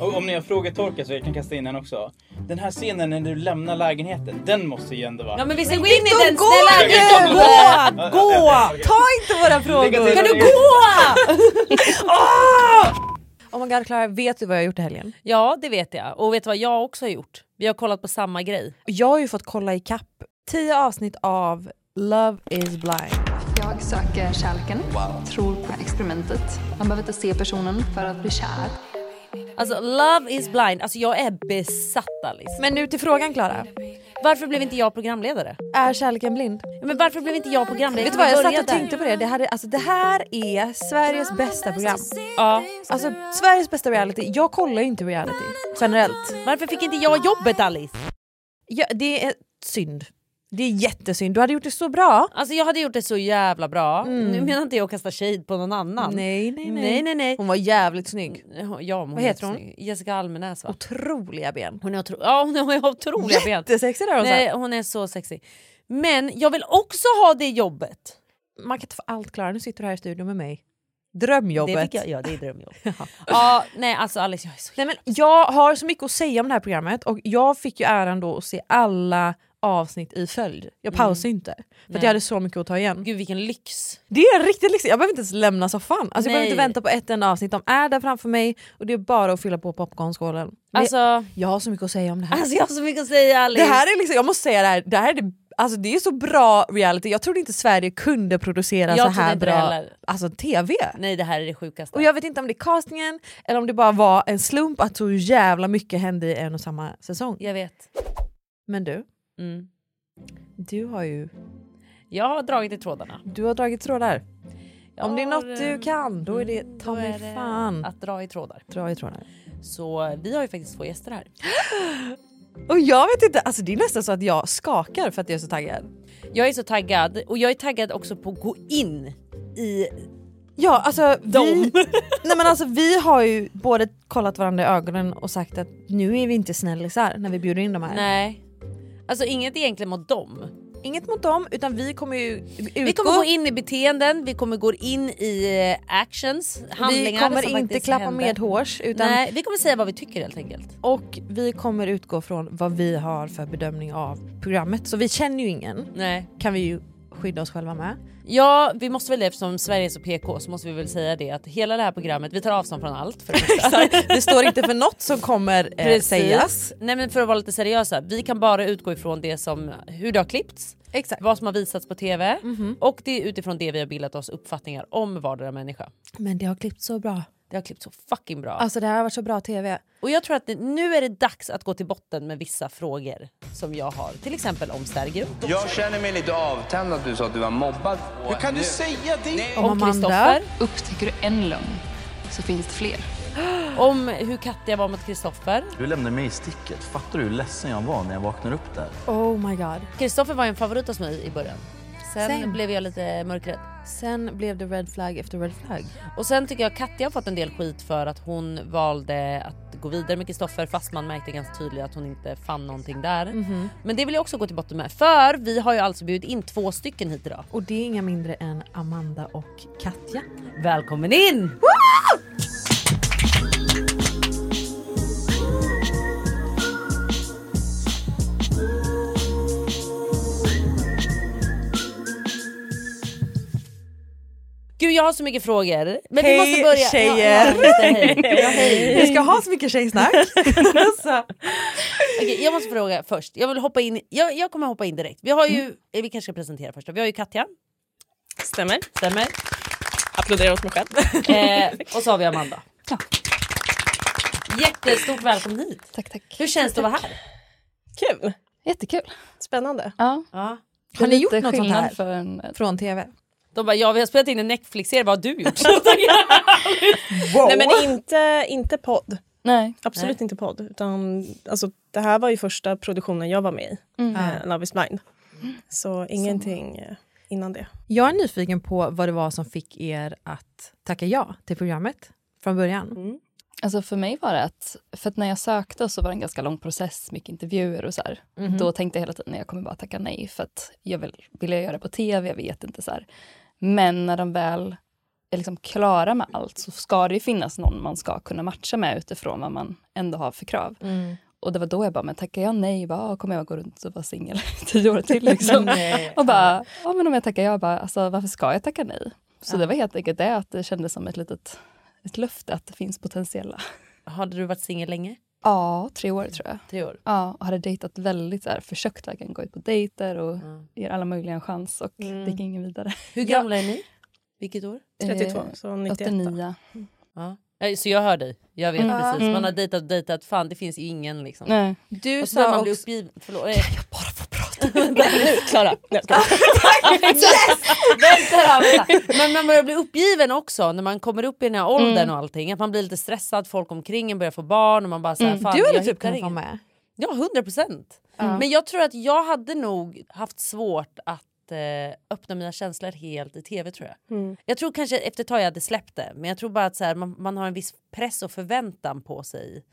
Och om ni har frågetorka så jag kan kasta in en också. Den här scenen när du lämnar lägenheten, den måste ju ändå vara... Ja men vi ska gå in i den gå snälla nu! Gå! Gå! Ta inte våra frågor! Kan du gå? Oh my god Clara, vet du vad jag har gjort i helgen? Ja det vet jag. Och vet du vad jag också har gjort? Vi har kollat på samma grej. Jag har ju fått kolla i kapp 10 avsnitt av Love is blind. Jag söker kärleken, tror på experimentet. Man behöver inte se personen för att bli kär. Alltså love is blind, alltså jag är besatt Alice. Men nu till frågan Klara. Varför blev inte jag programledare? Är kärleken blind? Men varför blev inte jag programledare? Vet du vad, jag satt och tänkte på det. Det här, är, alltså, det här är Sveriges bästa program. Ja. Alltså Sveriges bästa reality. Jag kollar ju inte reality generellt. Varför fick inte jag jobbet Alice? Ja, det är synd. Det är jättesynd. Du hade gjort det så bra. Alltså jag hade gjort det så jävla bra. Nu menar inte jag att kasta shade på någon annan. Mm. Nej, nej, nej. nej, nej. nej. Hon var jävligt snygg. Ja, hon Vad heter hon? snygg. Jessica Almenäs va? Otroliga ben. Hon är, otro... ja, hon har otroliga ben. Jättesexig där hon Nej, hon är så sexig. Men jag vill också ha det jobbet. Man kan inte få allt Klara. Nu sitter du här i studion med mig. Det Drömjobbet. fick jag, ja det är drömjobb. ja, nej alltså Alice jag är så Nej, men jag har så mycket att säga om det här programmet och jag fick ju äran då att se alla avsnitt i följd. Jag pausade inte för att Nej. jag hade så mycket att ta igen. Gud vilken lyx. Det är en riktig lyx. Jag behöver inte ens lämna soffan. Alltså, jag behöver inte vänta på ett enda avsnitt. De är där framför mig och det är bara att fylla på popcornskålen. Alltså, jag har så mycket att säga om det här. alltså jag har så mycket att säga Alice. det här är liksom, jag måste säga det här, det här är, det, alltså, det är så bra reality. Jag trodde inte Sverige kunde producera Jag så här inte bra alltså, TV. Nej det här är det sjukaste. Och jag vet inte om det är castingen eller om det bara var en slump att så jävla mycket hände i en och samma säsong. jag vet. Men du, Mm. du har ju Jag har dragit i trådarna. du har dragit trådar. Om det är något du eh, kan, då är det ta då mig det fan. Att dra i trådar. Dra i trådar. Så vi har ju faktiskt två gäster här. Och jag vet inte, alltså det är nästan så att jag skakar för att jag är så taggad. Jag är så taggad och jag är taggad också på att gå in i Ja alltså vi, nej, men alltså vi har ju både kollat varandra i ögonen och sagt att nu är vi inte snällisar när vi bjuder in de här. Nej. Alltså inget egentligen mot dem. Inget mot dem utan vi kommer ju utgå, Vi kommer gå in i beteenden, vi kommer gå in i eh, actions, handlingar vi kommer som inte klappa händer. medhårs utan Nej, vi kommer säga vad vi tycker helt enkelt. och vi kommer utgå från vad vi har för bedömning av programmet. Så vi känner ju ingen, Nej. kan vi ju skydda oss själva med. Ja, vi måste väl det eftersom Sverige är så PK så måste vi väl säga det att hela det här programmet, vi tar avstånd från allt för det. Det står inte för något som kommer eh, sägas. Nej men för att vara lite seriösa, vi kan bara utgå ifrån det som, hur det har klippts, Exakt. vad som har visats på TV Mhm. och det är utifrån det vi har bildat oss uppfattningar om vardera människa. Men det har klippt så bra. Det har klippt så fucking bra. Alltså det här har varit så bra TV. Och jag tror att det, nu är det dags att gå till botten med vissa frågor som jag har. Till exempel om Sergio, Jag känner mig lite avtänd att du sa att du var mobbad. Hur kan du säga det? Om om. Kristoffer, Upptäcker du en lögn så finns det fler. om hur Katja var mot Kristoffer. Du lämnade mig i sticket. Fattar du hur ledsen jag var när jag vaknade upp där? Oh my god. Kristoffer var ju en favorit hos mig i början. Sen Same. blev jag lite mörkrädd. Sen blev det red flag efter red flag. Och sen tycker jag Katja har fått en del skit för att hon valde att gå vidare med Kristoffer fast man märkte ganska tydligt att hon inte fann någonting där. Mhm. Men det vill jag också gå till botten med för vi har ju alltså bjudit in två stycken hit idag. Och det är inga mindre än Amanda och Katja. Välkommen in! Gud jag har så mycket frågor. Men vi Hej, måste börja. tjejer. Ja, ja, hej. Ja, hej. Vi ska ha så mycket tjejsnack. så. Okej, jag måste fråga först. Jag vill hoppa in. Jag, jag kommer hoppa in direkt. Vi har ju, eh, vi kanske ska presentera först. Vi har ju Katja, Stämmer. stämmer. Applåderar åt mig själv. Eh, och så har vi Amanda. Jättestort välkommen hit. Tack, tack. Hur känns det att vara här? Kul. Jättekul. Spännande. Ja. Ja. Har ni gjort något sånt här För en, från TV? De bara, ja vi har spelat in en Netflix-serie, vad har du gjort? Nej men inte, inte podd. nej. Absolut inte podd. Utan, alltså, det här var ju första produktionen jag var med i. Mm. Eh, Love is blind. Så ingenting eh, innan det. Jag är nyfiken på vad det var som fick er att tacka ja till programmet från början. Alltså för mig var det att, för att när jag sökte så var det en ganska lång process, mycket intervjuer och så här. Mhm. Då tänkte jag hela tiden, jag kommer bara tacka nej för att jag vill, vill jag göra det på tv, jag vet inte så här. Men när de väl är liksom klara med allt så ska det ju finnas någon man ska kunna matcha med utifrån vad man ändå har för krav. Och det var då jag bara, men tackar jag nej, bara, "Ah, kommer jag gå runt och vara singel tio år till? Liksom. och bara, ja men om jag tackar ja, bara, alltså, varför ska jag tacka nej? Så det var helt enkelt det, att det kändes som ett litet ett löfte att det finns potentiella. Hade du varit singel länge? Ja, tre år tror jag. Tre år? Ja, och hade dejtat väldigt så här, försökt verkligen gå ut på dejter och ger alla möjliga en chans och det gick ingen vidare. Hur gamla är ni? Vilket år? 32, Eh, så 91. 89. Ja. Eh, Så jag hör dig. Jag vet Mm. precis. Mm. Man har dejtat och dejtat. Fan det finns ingen liksom. Nej. Du Och så sa man också... uppgiven. Förlåt. eh, Klara. Nej, jag skojar. då, vänta. Men man börjar bli uppgiven också när man kommer upp i den här åldern Mm. och allting. Att man blir lite stressad, folk omkring en börjar få barn och man bara såhär, fan Mm. Du hade jag typ kunnat vara med. Ja, 100 procent. Men jag tror att jag hade nog haft svårt att eh, öppna mina känslor helt i tv tror jag. Mm. Jag tror kanske efter ett tag jag hade släppt det. Men jag tror bara att så här, man, man har en viss press och förväntan på sig.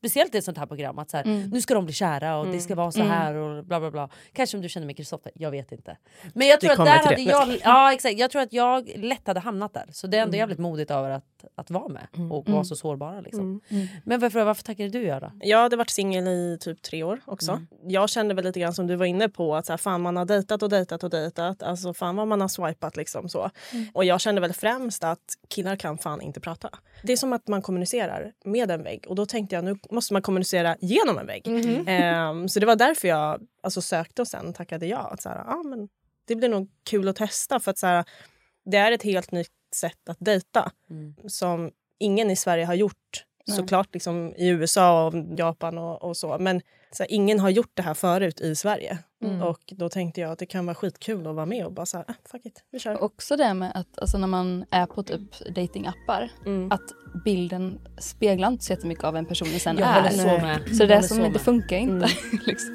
Speciellt i ett sånt här program. Att så här, Mm. Nu ska de bli kära och det ska vara så här och bla bla bla. Kanske om du känner med Kristoffer, jag vet inte. Men jag tror att där hade det. jag, ja, exakt, jag tror att jag lätt hade hamnat där. Så det är ändå Mm. jävligt modigt över att, att vara med och vara så sårbara. Liksom. Mm. Men varför, varför tackade du ja då? Jag hade varit singel i typ tre år också. Mm. Jag kände väl lite grann som du var inne på att så här, fan man har dejtat och dejtat och dejtat. Alltså fan vad man har swipat liksom så. Mm. Och jag kände väl främst att killar kan fan inte prata. Det är som att man kommunicerar med en vägg och då tänkte jag nu måste man kommunicera genom en vägg. Mhm. Ehm, så det var därför jag alltså, sökte och sen tackade ja. Att, så här, ah, men det blir nog kul att testa för att så här, det är ett helt nytt sätt att dejta Mm. som ingen i Sverige har gjort. Såklart liksom i USA och Japan och, och så. Men så här, ingen har gjort det här förut i Sverige. Och då tänkte jag att det kan vara skitkul att vara med och bara så här, ah, fuck it, vi kör. Också det med att alltså, när man är på typ datingappar Mm. att bilden speglar inte så jättemycket av en person sen Jag är. så. Så det är det som inte med. funkar inte. liksom.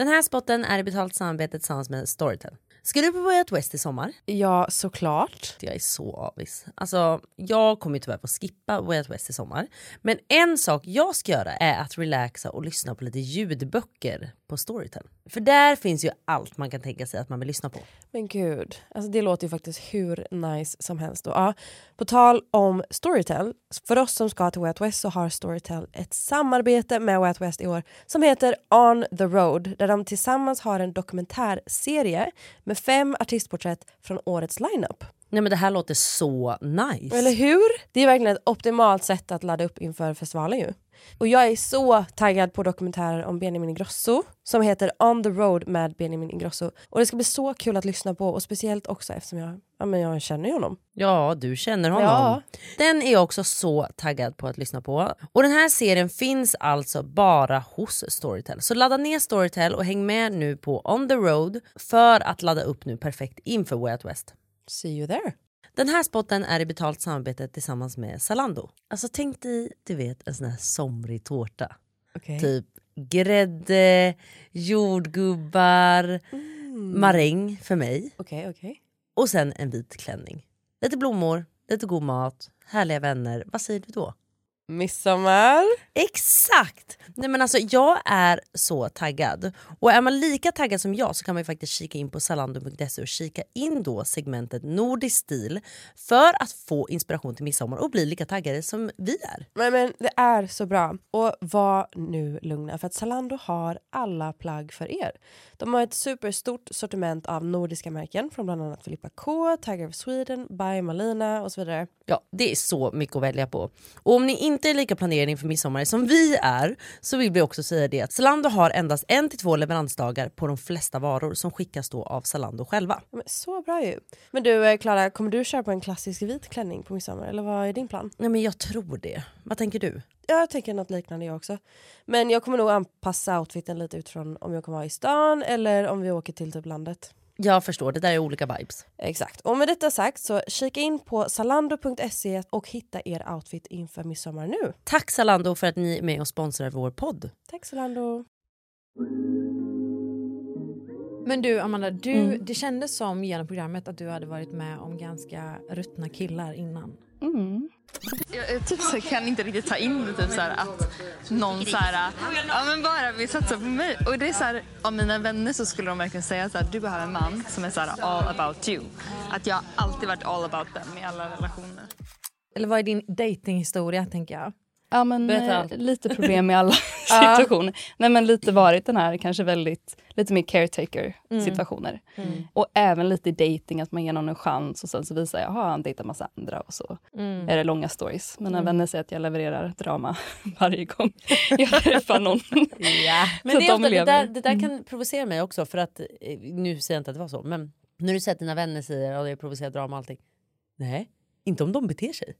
Den här spotten är i betalt samarbete tillsammans med Storytel. Ska du på Way West i sommar? Ja, såklart. Jag är så avis. Alltså, jag kommer ju tyvärr få skippa Way West i sommar. Men en sak jag ska göra är att relaxa och lyssna på lite ljudböcker på Storytel. För där finns ju allt man kan tänka sig att man vill lyssna på. Men gud, alltså det låter ju faktiskt hur nice som helst. Och, ja, på tal om Storytel, för oss som ska till Way West så har Storytel ett samarbete med Way West i år som heter On the Road där de tillsammans har en dokumentärserie med fem artistporträtt från årets lineup. Nej men det här låter så nice. Eller hur? Det är verkligen ett optimalt sätt att ladda upp inför festivalen ju. Och jag är så taggad på dokumentärer om Benjamin Ingrosso som heter On the Road med Benjamin Ingrosso. Och det ska bli så kul att lyssna på och speciellt också eftersom jag, ja, men jag känner honom. Ja, du känner honom. Ja. Den är jag också så taggad på att lyssna på. Och den här serien finns alltså bara hos Storytel. Så ladda ner Storytel och häng med nu på On the Road för att ladda upp nu perfekt inför Way Out West. See you there. Den här spotten är i betalt samarbete tillsammans med Zalando. Alltså tänk dig, du vet en sån här somrig tårta. Okej. Typ grädde, jordgubbar, maräng för mig Okej, okej. och sen en vit klänning. lite blommor, lite god mat, härliga vänner. Vad säger du då? Midsommar. Exakt! Nej men alltså jag är så taggad. Och är man lika taggad som jag så kan man faktiskt kika in på zalando.se och kika in då segmentet nordisk stil för att få inspiration till midsommar och bli lika taggade som vi är. Men, men det är så bra. Och var nu lugna för att Zalando har alla plagg för er. De har ett superstort sortiment av nordiska märken från bland annat Filippa K, Tiger of Sweden, By Malina och så vidare. Ja, det är så mycket att välja på. Och om ni inte är lika planerade inför midsommar som vi är så vill vi också säga det att Zalando har endast en till två leveransdagar på de flesta varor som skickas då av Zalando själva. Men så bra ju. Men du eh, Klara, kommer du köra på en klassisk vit klänning på midsommar eller vad är din plan? Nej men jag tror det. Vad tänker du? Jag tänker något liknande jag också. Men jag kommer nog anpassa outfiten lite utifrån om jag kommer vara i stan eller om vi åker till typ landet. Jag förstår, det där är olika vibes. Exakt. Och med detta sagt så kika in på zalando.se och hitta er outfit inför midsommar nu. Tack Zalando för att ni är med och sponsrar vår podd. Tack Zalando. Men du Amanda, du, Mm. det kändes som genom programmet att du hade varit med om ganska ruttna killar innan. Mm. Jag, typ så kan inte riktigt ta in det, typ så här, att någon så här, ja men bara vill satsa på mig. Och det är så här, av mina vänner så skulle de verkligen säga så här, du behöver en man som är så här all about you. Att jag har alltid varit all about them i alla relationer. Eller vad är din datinghistoria tänker jag? Ja, men, eh, lite problem i alla situationer. Nej, men lite varit den här kanske väldigt, lite mer caretaker Mm. situationer. Mm. Och även lite i dating att man ger någon en chans och sen så visar jag, jaha han dejtar massa andra och så Mm. är det långa stories. Mina Mm. vänner säger att jag levererar drama varje gång jag träffar någon. Ja. Men det, är de ofta, det, lever. där, det där Mm. kan provocera mig också för att, eh, nu säger jag inte att det var så, men när du säger att dina vänner säger att jag provocerar drama och allting. Nej, inte om de beter sig.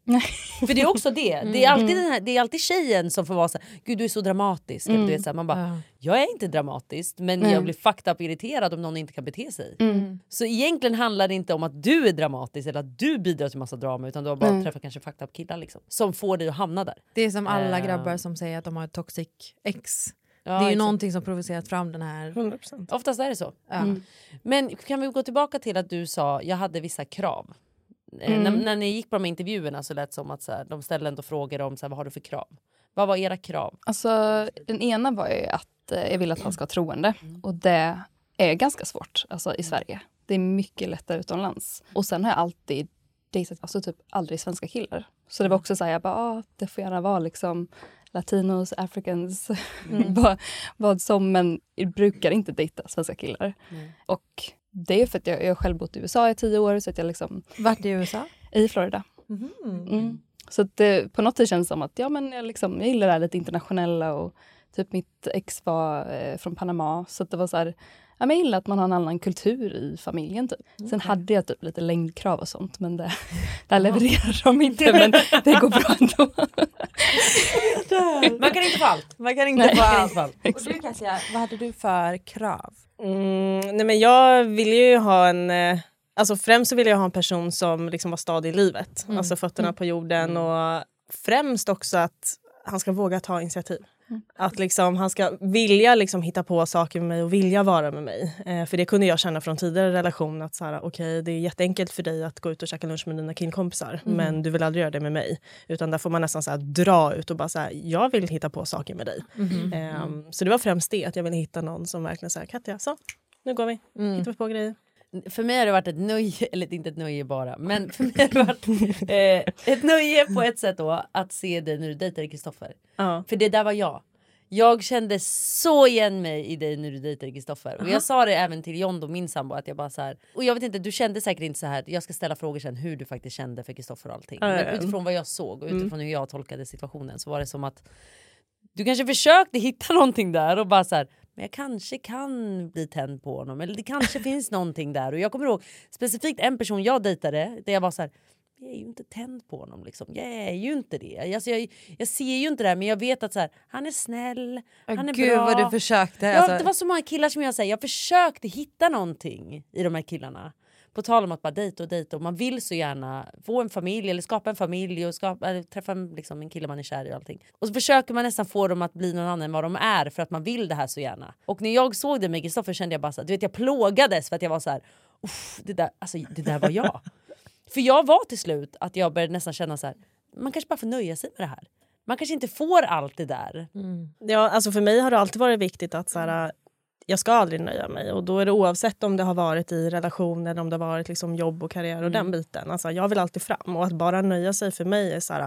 För det är också det. Det är alltid, Mm. den här, det är alltid tjejen som får vara så här, gud du är så dramatisk. Eller Mm. Du vet, så här, man bara, jag är inte dramatisk men Nej. jag blir fucked up irriterad om någon inte kan bete sig. Mm. Så egentligen handlar det inte om att du är dramatisk eller att du bidrar till massa drama utan du har bara Nej. träffat kanske fucked up killar liksom, som får dig att hamna där. Det är som alla Eh. grabbar som säger att de har ett toxic ex. Ja, det är ju exakt. någonting som provocerat fram den här... 100%. Oftast är det så. Ja. Mm. Men kan vi gå tillbaka till att du sa jag hade vissa krav. Eh, Mm. När, när ni gick på de här intervjuerna så lät det som att så här, de ställde ändå frågor om så här, vad har du för krav. Vad var era krav? Alltså, den ena var ju att eh, jag vill att han ska vara troende. Mm. Och det är ganska svårt alltså, i Sverige. Det är mycket lättare utomlands. Och sen har jag alltid dejtat, alltså typ aldrig svenska killar. Så det var också så här, jag bara, ah, det får gärna vara liksom latinos, africans, Mm. vad, vad som. Men jag brukar inte dejta svenska killar. Nej. Och det är för att jag, jag själv bott i USA i tio år. Så att jag liksom, Vart i USA? I Florida. Mm. Så att det, på något sätt känns det som att ja, men jag, liksom, jag gillar det här lite internationella. Och typ mitt ex var eh, från Panama. Så att det var så här, ja, men jag gillar att man har en annan kultur i familjen. Typ. Sen hade jag typ lite längdkrav och sånt. Men det, där levererar de inte. Men det går bra ändå. Man kan inte få allt. Man kan inte Nej. få allt. Och du Cassia, vad hade du för krav? Mm, nej men jag vill ju ha en... eh, Alltså främst så vill jag ha en person som liksom var stadig i livet. Mm. Alltså fötterna Mm. på jorden och främst också att han ska våga ta initiativ. Att liksom, han ska vilja liksom hitta på saker med mig och vilja vara med mig. Eh, för det kunde jag känna från tidigare relation att så här, okay, det är jätteenkelt för dig att gå ut och käka lunch med dina killkompisar Mm. men du vill aldrig göra det med mig. Utan där får man nästan så här, dra ut och bara så här, jag vill hitta på saker med dig. Mhm. Ehm, så det var främst det, att jag ville hitta någon som verkligen säger Katja, så nu går vi. Mm. Hittar vi på grejer. För mig har det varit ett nöje, eller inte ett nöje bara, men för mig har det varit eh, ett nöje på ett sätt då att se dig när du dejtade Kristoffer. Ja. För det där var jag. Jag kände så igen mig i dig när du dejtade Kristoffer. Och jag sa det även till John då, min sambo, att jag bara så här. Och jag vet inte, du kände säkert inte så här. Jag ska ställa frågor sen hur du faktiskt kände för Kristoffer och allting. Men utifrån vad jag såg och Mm. utifrån hur jag tolkade situationen så var det som att du kanske försökte hitta någonting där och bara så här, men jag kanske kan bli tänd på honom eller det kanske finns någonting där. Och jag kommer ihåg specifikt en person jag dejtade där jag var så här, jag är ju inte tänd på honom liksom. Jag är ju inte det. Alltså jag, jag ser ju inte det här men jag vet att så här, han är snäll, Åh, han är gud, bra. vad du försökte, alltså. Det var så många killar som jag säger, jag försökte hitta någonting i de här killarna. På tal om att bara dejta och dejta och man vill så gärna få en familj eller skapa en familj och skapa, träffa en, liksom, en kille man är kär i och allting. Och så försöker man nästan få dem att bli någon annan än vad de är för att man vill det här så gärna. Och när jag såg det med Kristoffer kände jag bara så här, du vet jag plågades för att jag var så här, "Uff, det där, alltså, det där var jag. För jag var till slut att jag började nästan känna så här, man kanske bara får nöja sig med det här. Man kanske inte får allt det där. Ja, alltså för mig har det alltid varit viktigt att så här, jag ska aldrig nöja mig. Och då är det oavsett om det har varit i relation eller om det har varit liksom jobb och karriär och Mm. den biten. Alltså, jag vill alltid fram. Och att bara nöja sig för mig är så här...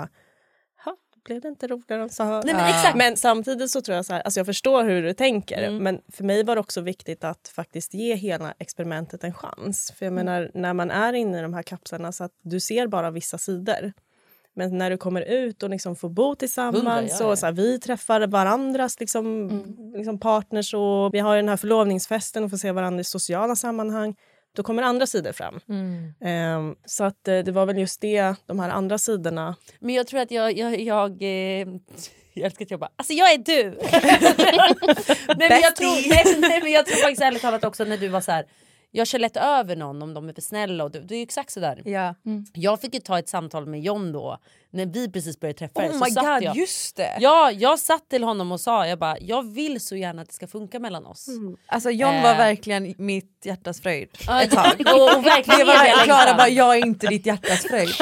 "Ha, Blev det inte roligare så här? Nej, men exakt. men samtidigt så tror jag så här, alltså jag förstår hur du tänker. Mm. Men för mig var det också viktigt att faktiskt ge hela experimentet en chans. För jag Mm. menar, när man är inne i de här kapslarna så att du ser bara vissa sidor. Men när du kommer ut och liksom får bo tillsammans Hundra, ja, ja. och så här, vi träffar varandras liksom, liksom partners och vi har ju den här förlovningsfesten och får se varandra i sociala sammanhang. Då kommer andra sidor fram. Ehm, så att eh, det var väl just det, de här andra sidorna. Men jag tror att jag... jag, jag eh, jag älskar att jag bara, alltså jag är du! nej, men jag tror, nej, nej, men jag tror faktiskt ärligt talat också när du var så här. Jag kör lätt över någon om de är för snälla och du, du är ju exakt sådär. Ja. Jag fick ju ta ett samtal med John då när vi precis började träffa Oh så my satt god, jag, just det. Ja, jag satt till honom och sa jag bara, jag vill så gärna att det ska funka mellan oss. Alltså John var Eh. verkligen mitt hjärtas fröjd ett tag. och- och verkligen var, Klara bara, jag är inte ditt hjärtas fröjd.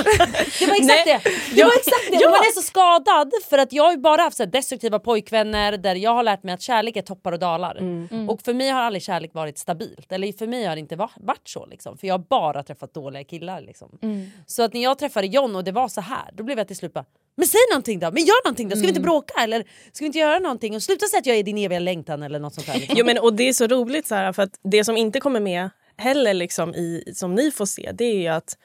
Det var exakt det! Det var exakt det! Och man är så skadad för att jag har ju bara haft så här destruktiva pojkvänner där jag har lärt mig att kärlek är toppar och dalar. Mm. Och för mig har aldrig kärlek varit stabilt. Eller för mig har det inte va- varit så liksom. För jag har bara träffat dåliga killar liksom. Så att när jag träffade John och det var så här, då blev jag till slut bara men säg någonting då, men gör någonting då, ska vi inte bråka eller ska vi inte göra någonting? Och sluta säga att jag är din eviga längtan eller något sånt där. Liksom. Jo, men, och det är så roligt så här, för att det som inte kommer med heller liksom i, som ni får se det är ju att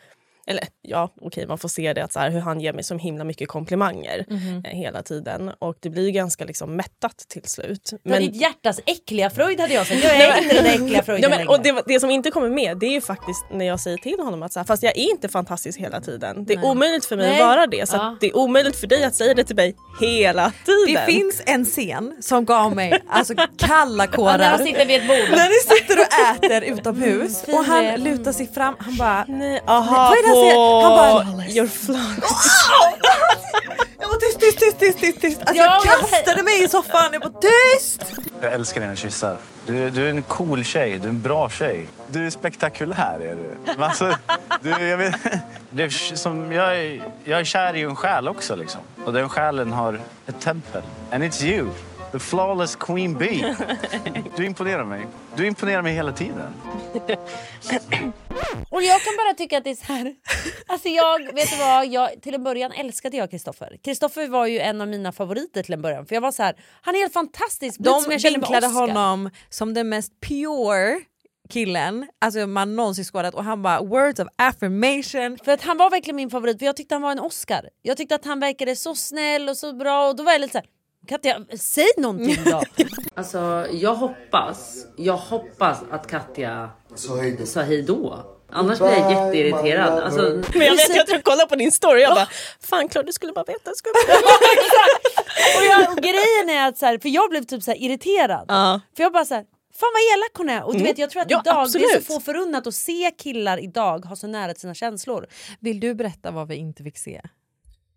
eller ja, okej man får se det att så här, hur han ger mig så himla mycket komplimanger Mhm. eh, hela tiden. Och det blir ganska liksom mättat till slut. Men... Ditt hjärtas äckliga fröjd hade jag sagt, jag är inte den äckliga fröjden Ja, men, och det, det som inte kommer med det är ju faktiskt när jag säger till honom att så här, fast jag är inte fantastisk hela tiden. Det är Nej. omöjligt för mig Nej. att vara det. Så Ja. att det är omöjligt för dig att säga det till mig hela tiden. Det finns en scen som gav mig alltså, kalla kårar. när han sitter vid ett bord. När ni sitter och äter utomhus Mm, och han lutar sig fram, han bara... Nej, aha, är det han säger? Han bara... Your flowers. Jag var tyst, tyst, tyst, tyst, tyst, tyst. Alltså, Ja, jag kastade mig i soffan, jag var tyst! Jag älskar dina kyssar. Du, du är en cool tjej, du är en bra tjej. Du är spektakulär är du. Alltså, du jag, vet, det är som, jag, är, jag är kär i en själ också liksom. Och den själen har ett tempel. And it's you. The flawless queen bee. Du imponerar mig. Du imponerar mig hela tiden. Och jag kan bara tycka att det är så här. Alltså jag, vet du vad, jag, till en början älskade jag Kristoffer. Kristoffer var ju en av mina favoriter till en början. För jag var så här, han är helt fantastisk. De som jag vinklade honom som den mest pure killen alltså man någonsin skådat och han bara words of affirmation. För att han var verkligen min favorit, för jag tyckte han var en Oscar. Jag tyckte att han verkade så snäll och så bra och då var jag lite Katja, säg någonting då! alltså jag hoppas, jag hoppas att Katja sa hej då. Annars blir jag jätteirriterad. Alltså, Men jag vet, jag tror jag kollade på din story jag bara, fan Claude du skulle bara veta. Skulle bara... och, jag, och grejen är att så här, för jag blev typ så här irriterad. För jag bara så här, fan vad elak hon är. Och du Mm. vet jag tror att Ja, idag, det är så få förunnat att se killar idag ha så nära till sina känslor. Vill du berätta vad vi inte fick se?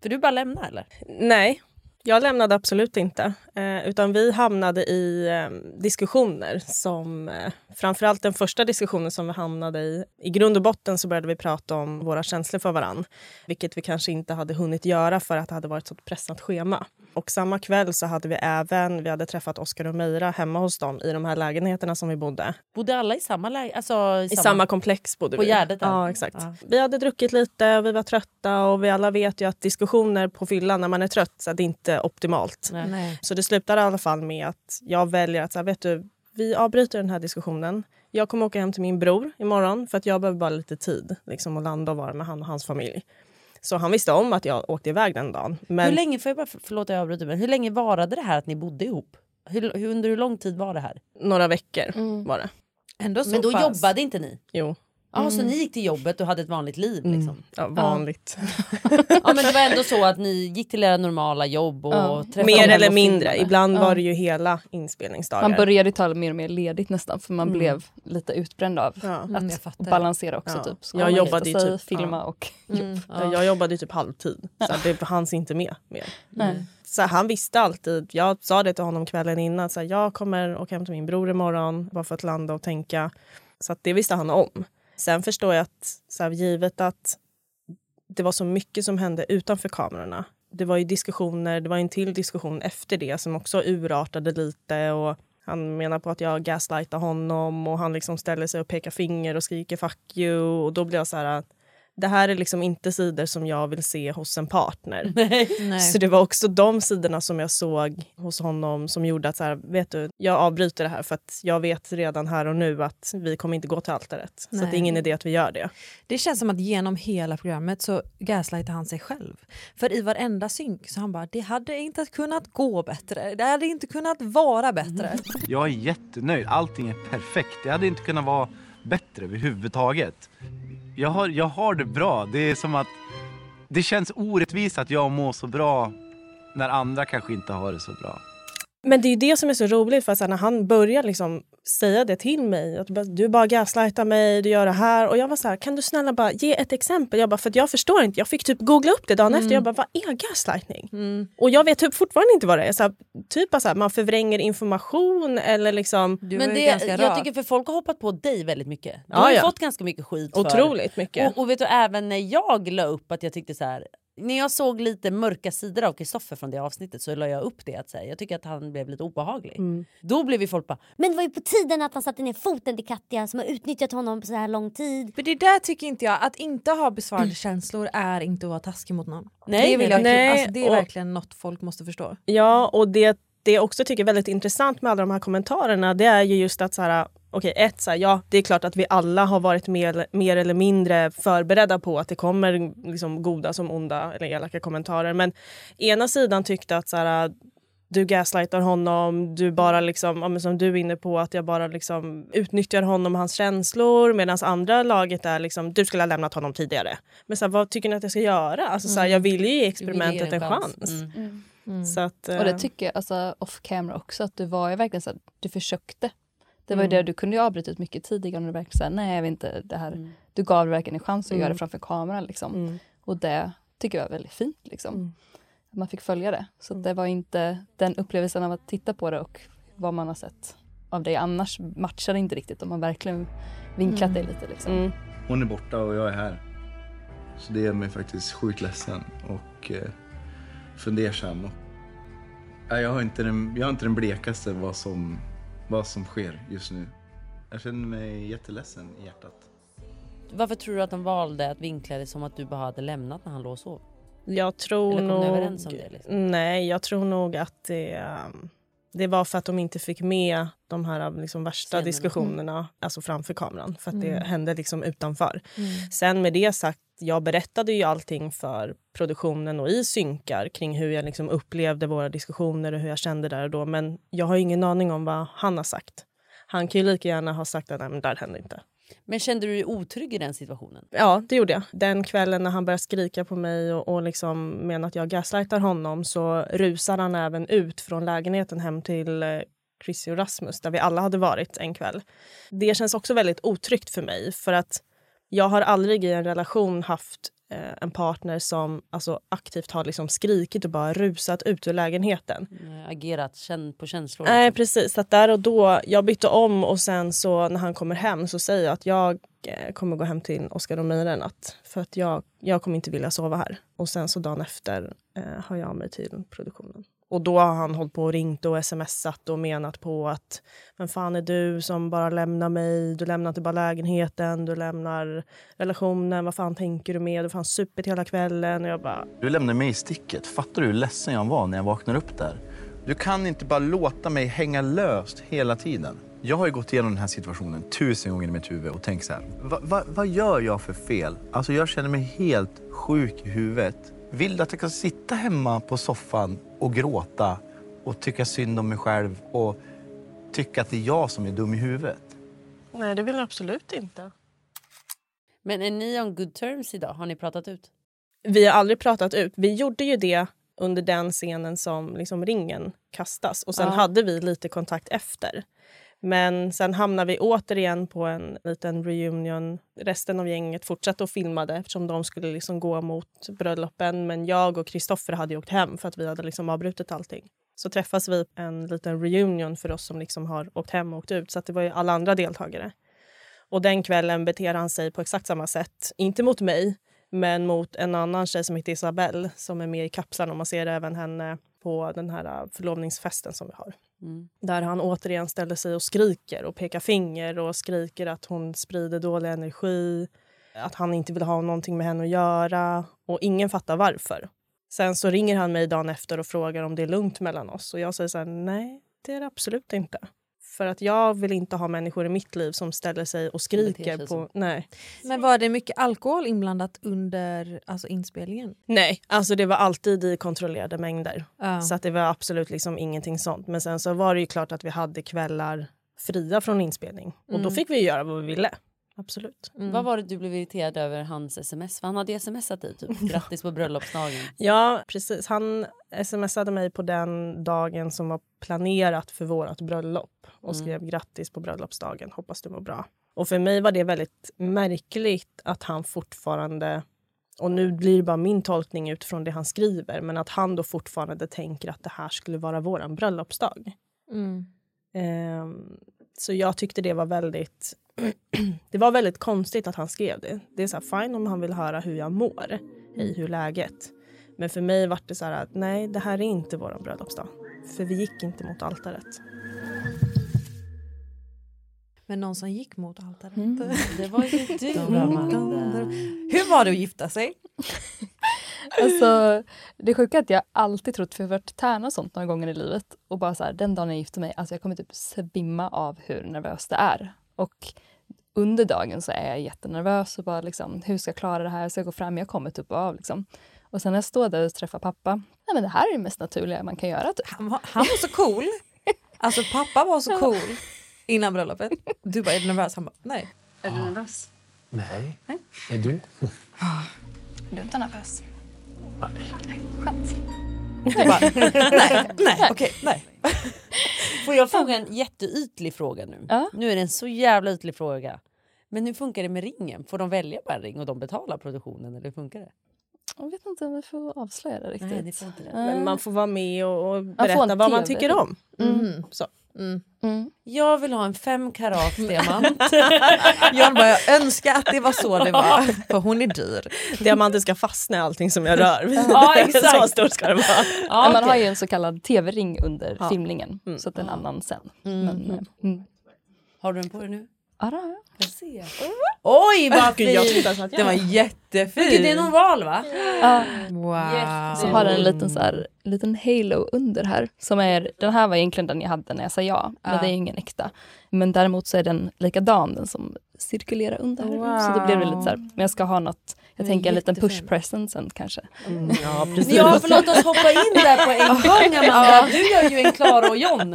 För du bara lämnar eller? Nej, jag lämnade absolut inte. Eh, utan vi hamnade i eh, diskussioner som... Eh, framförallt den första diskussionen som vi hamnade i. I grund och botten så började vi prata om våra känslor för varann. Vilket vi kanske inte hade hunnit göra för att det hade varit så pressat schema. Och samma kväll så hade vi även vi hade träffat Oskar och Meira hemma hos dem i de här lägenheterna som vi bodde. Bodde alla i samma läge? Alltså, I samma komplex bodde På vi. Gärdet? Ja, exakt. Ja. Vi hade druckit lite och vi var trötta och vi alla vet ju att diskussioner på fyllan när man är trött så att det är inte optimalt. Nej. Så det slutade i alla fall med att jag väljer att så här, vet du, vi avbryter den här diskussionen. Jag kommer åka hem till min bror imorgon för att jag behöver bara lite tid liksom, att landa och vara med han och hans familj. Så han visste om att jag åkte iväg den dagen. Men Hur länge, får jag bara, förlåt jag avbryter, men hur länge varade det här att ni bodde ihop? Hur, hur, under hur lång tid var det här? några veckor var det. Ändå så Men då pass. jobbade inte ni? Jo. Ja, så ni gick till jobbet och hade ett vanligt liv liksom? Ja, vanligt. Ja men det var ändå så att ni gick till era normala jobb och Ja. träffade Mer eller och mindre. Ibland Ja. var det ju hela inspelningsdagar. Man började ta mer och mer ledigt nästan för man Mm. blev lite utbränd av Ja. att Mm, jag fattar. balansera också. Ja. Typ. Jag jobbade ju typ- filma ja. och Mm, jobb. Ja. Jag jobbade typ halvtid, så att det hanns inte med mer. Nej. Så han visste alltid, jag sa det till honom kvällen innan, så här, jag kommer åka hem till min bror imorgon bara för att landa och tänka. Så att det visste han om. Sen förstår jag att så här, givet att det var så mycket som hände utanför kamerorna. Det var ju diskussioner, det var en till diskussion efter det som också urartade lite. Och han menar på att jag gaslightar honom och han liksom ställer sig och pekar finger och skriker fuck you. Och då blir jag så här, det här är liksom inte sidor som jag vill se hos en partner. Nej. Så det var också de sidorna som jag såg hos honom som gjorde att så här, vet du, jag avbryter det här för att jag vet redan här och nu att vi kommer inte gå till altaret. Så att det är Nej. ingen idé att vi gör det. Det känns som att genom hela programmet så gaslightar han sig själv. För i varenda synk så han bara, det hade inte kunnat gå bättre. Det hade inte kunnat vara bättre. Jag är jättenöjd. Allting är perfekt. Det hade inte kunnat vara bättre överhuvudtaget. Jag har, jag har det bra. Det är som att det känns orättvist att jag mår så bra när andra kanske inte har det så bra. Men det är ju det som är så roligt för att så här, när han börjar liksom säga det till mig. Att du bara gaslightar mig, du gör det här. Och jag var så här, kan du snälla bara ge ett exempel? Jag bara, för att jag förstår inte. Jag fick typ googla upp det dagen Mm. efter. Jag bara, vad är gaslightning? Och jag vet typ fortfarande inte vad det är. Så här, typ så här, man förvränger information eller liksom... Men det, jag tycker för folk har hoppat på dig väldigt mycket. Du Ja, har ja. fått ganska mycket skit. för- Otroligt mycket. Och, och vet du även när jag la upp att jag tyckte så här. När jag såg lite mörka sidor av Kristoffer från det avsnittet så la jag upp det att säga, jag tycker att han blev lite obehaglig. Mm. Då blev ju folk bara Men det var ju på tiden att han satte ner foten till Katja som har utnyttjat honom på så här lång tid. För det där tycker inte jag, att inte ha besvarade känslor är inte att vara taskig mot någon. Nej, det, vill jag, nej. Alltså, det är Och- verkligen något folk måste förstå. Ja, och det, det jag också tycker är väldigt intressant med alla de här kommentarerna det är ju just att så här, okej, ett, så här, ja, det är klart att vi alla har varit mer, mer eller mindre förberedda på att det kommer liksom, goda som onda eller elaka kommentarer. Men ena sidan tyckte att så här, du gaslightar honom, du bara liksom, ja, men som du är inne på, att jag bara liksom utnyttjar honom och hans känslor. Medan andra laget är liksom, du skulle ha lämnat honom tidigare. Men så här, vad tycker ni att jag ska göra? Alltså, så här, jag vill ju ge experimentet en chans. Så att, Och det eh, tycker jag alltså, off camera också, att du var ju verkligen så att du försökte. Det var ju Mm. det, du kunde ju avbryta ut mycket tidigare när du verkligen sa nej jag vill inte det här. Du gav det verkligen en chans att Mm. göra det framför kameran liksom. Mm. Och det tycker jag är väldigt fint liksom. Mm. Att man fick följa det. Så det var inte den upplevelsen av att titta på det och vad man har sett av dig annars matchade inte riktigt om man verkligen vinklat det lite liksom. Mm. Hon är borta och jag är här. Så det gör mig faktiskt sjukt ledsen och eh, fundersam. Jag, har inte den, jag har inte den blekaste vad som, vad som sker just nu. Jag känner mig jätteledsen i hjärtat. Varför tror du att de valde att vinkla det som att du bara hade lämnat när han låg och sov? Jag tror Eller kom nog... överens om det? Liksom? Nej, jag tror nog att det, um, det var för att de inte fick med de här liksom, värsta Scenerna. diskussionerna alltså framför kameran. För att det Mm. hände liksom utanför. Mm. Sen med det sagt, jag berättade ju allting för produktionen och i synkar kring hur jag liksom upplevde våra diskussioner och hur jag kände där och då. Men jag har ingen aning om vad han har sagt. Han kan ju lika gärna ha sagt att nej, men där hände inte. Men kände du dig otrygg i den situationen? Ja, det gjorde jag. Den kvällen när han började skrika på mig och, och liksom menar att jag gaslightar honom så rusar han även ut från lägenheten hem till eh, Chrissy och Rasmus där vi alla hade varit en kväll. Det känns också väldigt otryggt för mig för att jag har aldrig i en relation haft en partner som alltså, aktivt har liksom skrikit och bara rusat ut ur lägenheten. Eh, Agerat känn på känslor? Nej liksom. precis, att där och då, jag bytte om och sen så när han kommer hem så säger jag att jag eh, kommer gå hem till Oskar och Mira en natt. För att jag, jag kommer inte vilja sova här. Och sen så dagen efter eh, hör jag mig till produktionen. Och då har han hållit på och ringt och smsat och menat på att vem fan är du som bara lämnar mig? Du lämnar inte bara lägenheten, du lämnar relationen. Vad fan tänker du med? Du har fan supit hela kvällen. Och jag bara, Du lämnade mig i sticket. Fattar du hur ledsen jag var när jag vaknade upp där? Du kan inte bara låta mig hänga löst hela tiden. Jag har ju gått igenom den här situationen tusen gånger i mitt huvud och tänkt så här. Va, va, vad gör jag för fel? Alltså jag känner mig helt sjuk i huvudet. Vill du att jag ska sitta hemma på soffan och gråta och tycka synd om mig själv och tycka att det är jag som är dum i huvudet? nej det vill jag absolut inte. Men är ni on good terms idag? Har ni pratat ut? Vi har aldrig pratat ut. Vi gjorde ju det under den scenen som liksom ringen kastas och sen Ja. hade vi lite kontakt efter. Men sen hamnade vi återigen på en liten reunion. Resten av gänget fortsatte och filmade eftersom de skulle liksom gå mot bröllopen. Men jag och Kristoffer hade åkt hem för att vi hade liksom avbrutit allting. Så träffas vi en liten reunion för oss som liksom har åkt hem och åkt ut. Så att det var ju alla andra deltagare. Och den kvällen beter han sig på exakt samma sätt. Inte mot mig, Men mot en annan tjej som heter Isabelle som är med i kapslarna. och man ser även henne på den här äh, förlovningsfesten som vi har. Mm. Där han återigen ställer sig och skriker och pekar finger och skriker att hon sprider dålig energi. Att han inte vill ha någonting med henne att göra. Och ingen fattar varför. Sen så ringer han mig dagen efter och frågar om det är lugnt mellan oss. Och jag säger så här, nej det är det absolut inte. För att jag vill inte ha människor i mitt liv som ställer sig och skriker på... Nej. Men var det mycket alkohol inblandat under alltså, inspelningen? Nej, alltså det var alltid i kontrollerade mängder. Ja. Så att det var absolut liksom ingenting sånt. Men sen så var det ju klart att vi hade kvällar fria från inspelning. Och då Mm. fick vi göra vad vi ville. Absolut. Vad var det du blev irriterad över hans sms? För han hade smsat dig typ grattis på bröllopsdagen. Ja, precis. Han smsade mig på den dagen som var planerat för vårt bröllop och Mm. skrev grattis på bröllopsdagen. Hoppas du mår bra. Och för mig var det väldigt märkligt att han fortfarande och nu blir det bara min tolkning utifrån det han skriver men att han då fortfarande tänker att det här skulle vara våran bröllopsdag. Mm. Ehm, så jag tyckte det var väldigt det var väldigt konstigt att han skrev det. Det är så här, fine om han vill höra hur jag mår. Hej, hur läget? Men för mig var det så här att nej, det här är inte vår bröllopsdag. För vi gick inte mot altaret. Men någon som gick mot altaret. det var ju du, Amanda. dum. Hur var det att gifta sig? Alltså, det sjuka är att jag alltid trott, för jag har varit tärna och sånt några gånger i livet och bara så här, den dagen jag gifter mig, alltså jag kommer typ svimma av hur nervös det är. Och under dagen så är jag jättenervös och bara liksom, hur ska jag klara det här? Ska jag gå fram? Jag kommer typ av liksom. Och sen när jag står där och träffar pappa, nej men det här är det mest naturliga man kan göra. Typ. Han var, han var så cool. Alltså pappa var så cool innan bröllopet. Du bara, är du nervös? Han bara, nej. Är du nervös? Nej. Nej. Är du? Är du inte nervös? Skönt. Du bara, nej, nej, okej, nej. Får jag fråga en jätteytlig fråga nu? Nu är det en så jävla ytlig fråga. Men hur funkar det med ringen? Får de välja bara en ring och de betalar produktionen eller hur funkar det? Jag vet inte om vi får avslöja det riktigt. Nej, ni får inte det. Men man får vara med och, berätta vad man tycker om. Mm. Så. Jag vill ha en fem karat diamant. Jag bara, jag önskar att det var så det var. För hon är dyr. Diamanten ska fastna i allting som jag rör. Ja, exakt. så stor ska det vara. Ja, man har ju en så kallad tv-ring under Ja. filmningen, så att det är en annan sen. Mm. Men, mm. Har du den på dig nu? Ja, jag. Ser. Oj vad Gud, jag fin! tittar så att jag- Den var jättefin. Gud, det är en oval va? Ja. Wow. Så har den en liten, så här, liten halo under här. Som är, den här var egentligen den jag hade när jag sa ja, men Ja. det är ingen äkta. Men däremot så är den likadan, den som cirkulerar under. Så då blev det lite så här, men jag ska ha något, jag tänker en liten jättefin. push present sen kanske. Ja, precis. Ja, för låt oss hoppa in där på en gång Amanda. Du gör ju en Klara och John.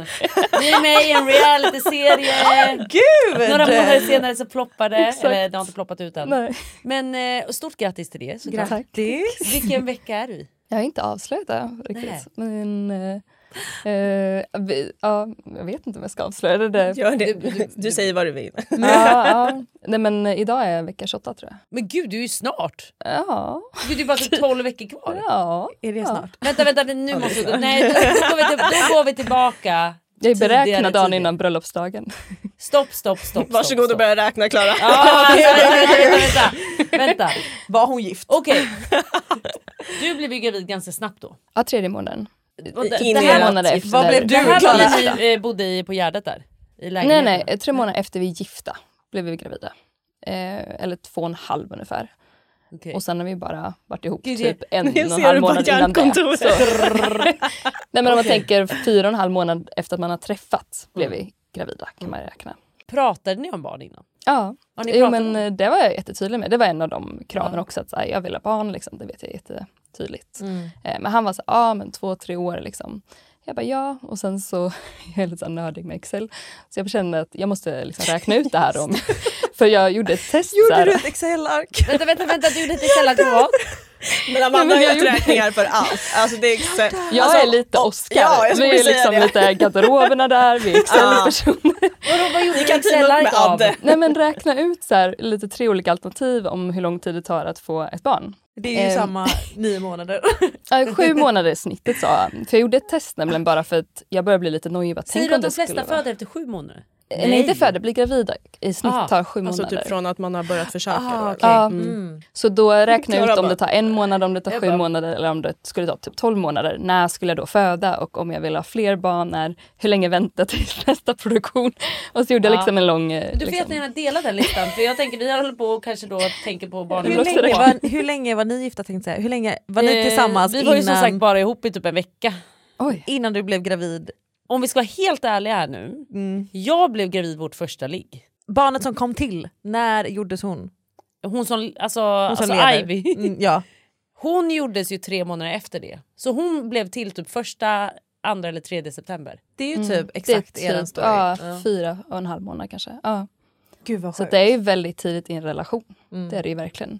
Ni är med i en realityserie. Gud! Några månader senare så ploppar det. Exakt. Eller det har inte ploppat ut än. Nej. Men eh, stort grattis till det. Grattis! Vilken vecka är du i? Jag har inte avslöjat det riktigt. Nej. Men, eh, vi, ja, jag vet inte om jag ska avslöja det. det. Gör det. Du, du säger vad du vill. Ja, ja. Nej, men idag är vecka 28 tror jag. Men gud, du är ju snart. Ja. Gud, det är bara typ 12 veckor kvar. ja. Är det snart? Vänta, vänta, nu måste vi... Nej, då, då, går vi till, då går vi tillbaka. Jag är beräknad dagen innan bröllopsdagen. Stopp, stopp, stopp. Varsågod och stopp, börja räkna Klara. Ja, vänta, vänta, vänta. vänta. Var hon gift? Okej. Du blev ju gravid ganska snabbt då. Ja, tredje månaden. Det- In det i här ert månader efter. Vad blev Det du här var när ni eh, bodde i, på Gärdet där? I Nej, nej. Tre månader efter vi gifta blev vi gravida. Eh, eller två och en halv ungefär. Okej. Och sen har vi bara varit ihop Gud, typ en och en halv månad innan det. Så. Nej men om man tänker fyra och en halv månad efter att man har träffats blev vi gravida kan man räkna. Pratade ni om barn innan? Ja, jo, men om det? eh, det var jag jättetydlig med. Det var en av de kraven Ja. också. Att så här, jag vill ha barn, liksom, det vet jag jättetydligt. Mm. Eh, men han var så ja men två, tre år liksom. Jag bara ja, och sen så, jag är lite så nördig med Excel. Så jag kände att jag måste liksom räkna ut det här. Om, för jag gjorde ett test. så Gjorde här, du ett Excel-ark? Vänta, vänta, vänta. Du gjorde ett Excel-ark på vad? Men Amanda Nej, men har gjort räkningar för allt. Alltså det är exakt. Jag alltså, är lite Oscar. Ja, jag vi är liksom det. lite garderoberna där, vi är Excel-personer. Vadå, vad gjorde Ni du kan teama upp av? Adde. Nej men räkna ut så här, lite tre olika alternativ om hur lång tid det tar att få ett barn. Det är ju Eh, samma nio månader. Sju månader är snittet sa han. För jag gjorde ett test nämligen bara för att jag började bli lite nojig. Säger du att de flesta föder efter sju månader? Eh, Nej, inte föda, bli gravid i snitt Ah, tar sju alltså månader. typ från att man har börjat försöka. Ah, då, okej. Ja. Mm. Så då räknar jag ut om det tar en månad, om det tar Jag sju månader eller om det skulle ta typ 12 månader. När skulle jag då föda och om jag vill ha fler barn, när, hur länge väntar tills nästa produktion? Och så gjorde jag Ja. liksom en lång... eh, Du får liksom, jättegärna dela den listan för jag tänker vi håller på och kanske då tänker på barn. Hur länge, var, hur länge var ni gifta tänkte jag säga? Hur länge var ni Eh, tillsammans Vi var ju innan, som sagt bara ihop i typ en vecka. innan du blev gravid? Om vi ska vara helt ärliga här nu. Jag blev gravid vårt första ligg. Barnet som kom till, när gjordes hon? Hon som, alltså, Hon som alltså. Ivy. Mm, ja. Hon gjordes ju tre månader efter det. Så hon blev till typ första, andra eller tredje september. Det är ju Mm. typ exakt det är eran typ, story. Ja, Ja. fyra och en halv månad kanske. Ja. Gud vad Så det är ju väldigt tidigt i en relation. Mm. Det är det ju verkligen.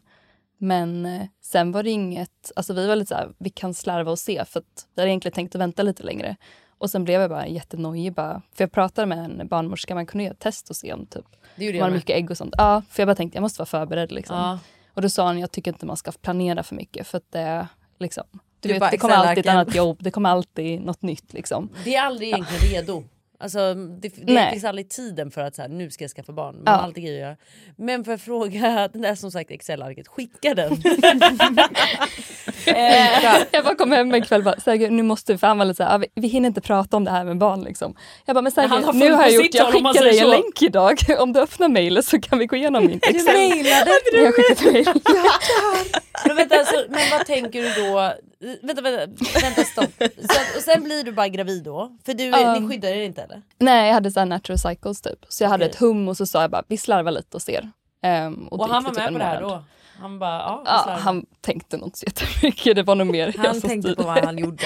Men eh, sen var det inget, alltså vi var lite såhär, vi kan slarva och se för att vi hade egentligen tänkt att vänta lite längre. Och sen blev jag bara jättenojig bara, för jag pratade med en barnmorska, man kunde göra ett test och se om typ Det var med. mycket ägg och sånt. Ja, för jag bara tänkte jag måste vara förberedd liksom. Ja. Och då sa hon, jag tycker inte man ska planera för mycket för att det liksom, du Du vet, bara det kommer alltid ett annat jobb, det kommer alltid något nytt liksom. Det är aldrig egentligen redo. Alltså, det det Nej. finns aldrig tiden för att så här, nu ska jag skaffa barn. Man Ja. alltid grejer. Men för att fråga, den där som sagt Excel-arket, skicka den. Eh, jag bara kom hem en kväll och bara, Sergej, nu måste vi, för han var lite såhär, "Ah, vi, vi hinner inte prata om det här med barn liksom. Jag bara, men Sergej, har nu har jag gjort, jag skickar dig en så." länk idag. Om du öppnar mejlet så kan vi gå igenom min Du Excel. mejlade? Jag har skickat mejl. men, vänta, alltså, men vad tänker du då? Vänta, vänta, vänta stopp. Så, och sen blir du bara gravid då? För du, Ja. ni skyddar er inte eller? Nej, jag hade så här natural cycles typ. Så jag hade Okej. ett hum och så sa jag bara, vi slarvar lite och ser. Ehm, Och, gick han var typ med på det här då? Han bara, ja, Ja, han tänkte nog inte så jättemycket. Det var nog mer Han tänkte styrde. på vad han gjorde.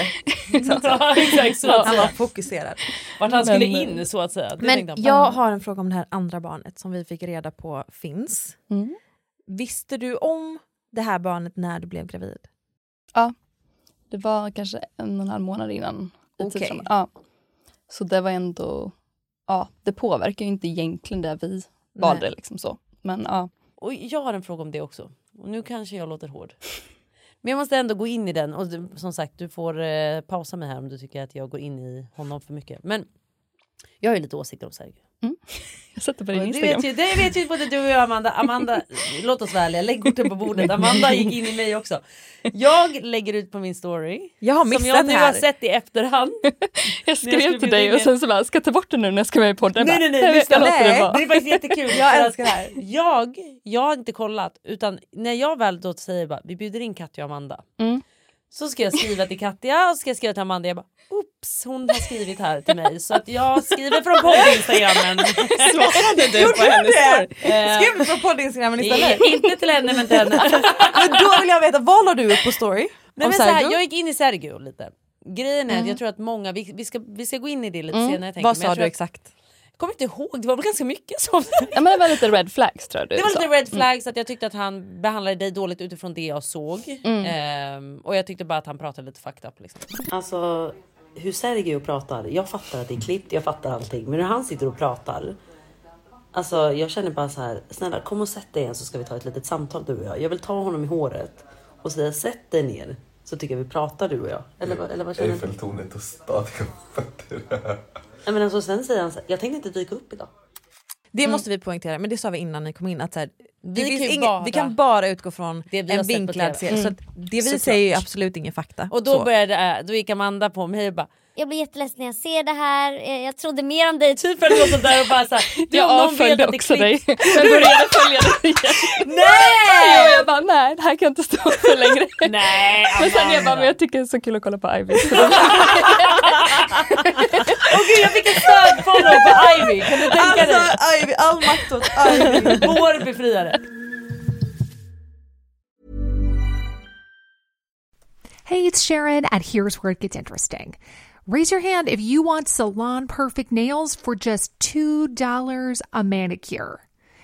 Ja, exakt, Han var fokuserad. Vart han skulle Men- in så att säga. Det Men jag har en fråga om det här andra barnet som vi fick reda på finns. Mm. Visste du om det här barnet när du blev gravid? Ja, det var kanske en och en halv månad innan. i Okej. tidsramen. Ja. Så det var ändå, ja, det påverkar ju inte egentligen det vi valde Nej. liksom så. Men ja. Och jag har en fråga om det också. Och nu kanske jag låter hård. Men jag måste ändå gå in i den. Och du, som sagt, du får eh, pausa mig här om du tycker att jag går in i honom för mycket. Men jag har ju lite åsikter om Sergio. Jag sätter på din Det Instagram. vet, ju, det vet ju både du och jag Amanda. Amanda, låt oss vara ärliga, lägg korten på bordet. Amanda gick in i mig också. Jag lägger ut på min story. Jag har som missat jag nu här. har sett i efterhand. Jag skrev till bjuda dig och sen så bara, ska jag ta bort det nu när jag ska med i podden? Nej Jag nej bara, nej, lyssna. jag det Nej, vara. det är faktiskt jättekul. Jag älskar det här. Jag, jag har inte kollat utan när jag väl då säger bara, vi bjuder in Katja och Amanda. Mm. Så ska jag skriva till Katja och ska jag skriva till Amanda. Jag bara oops hon har skrivit här till mig. Så att jag skriver från podd-instagrammen. Svarade du på hennes story? Eh, Skrev du på poddinstagrammen istället? inte till henne men till henne. Men då vill jag veta, vad la du upp på story? Nej, men så här, jag gick in i Sergio lite. Grejen är Mm. att jag tror att många, vi, vi, ska, vi ska gå in i det lite Mm. senare. Tänker, Vad sa du exakt? Kommer inte ihåg, det var väl ganska mycket som... Ja, men det var lite red flags tror du Det var lite red flags att jag tyckte att han behandlade dig dåligt utifrån det jag såg. Mm. Ehm, och jag tyckte bara att han pratade lite fucked up. Liksom. Alltså hur Sergio pratar, jag fattar att det är klippt, jag fattar allting. Men hur han sitter och pratar. Alltså jag känner bara så här, snälla kom och sätt dig igen så ska vi ta ett litet samtal du och jag. Jag vill ta honom i håret och säga sätt dig ner. Så tycker jag vi pratar du och jag. Eller, eller vad känner du? Eiffeltornet och stadiga fötter. Nej, men alltså, sen säger han så här, jag tänkte inte dyka upp idag. Det måste vi poängtera, men det sa vi innan ni kom in. Att så här, Vi kan ju ingen, bara- vi kan bara utgå från Det vi har en vinklad serie. Så Mm. att det vi Såklart. säger är ju absolut ingen fakta. Och då Så. började, äh, då gick Amanda på mig och bara Jag blir jätteledsen när jag ser det här. Eh, Jag trodde mer om dig. Typ eller något sånt där och bara såhär. Jag avföljde också dig. Jag började följa dig igen. Nej! Och jag bara, nej det här kan jag inte stå för längre. Nej, Men sen jag bara, men jag tycker det är så kul att kolla på Ivy. Åh gud jag fick en stödfollow på Ivy, kan du tänka dig? Alltså Ivy, all makt åt Ivy. Vår befriare. Hey, it's Sharon, and here's where it gets interesting. Raise your hand if you want salon perfect nails for just $2 a manicure.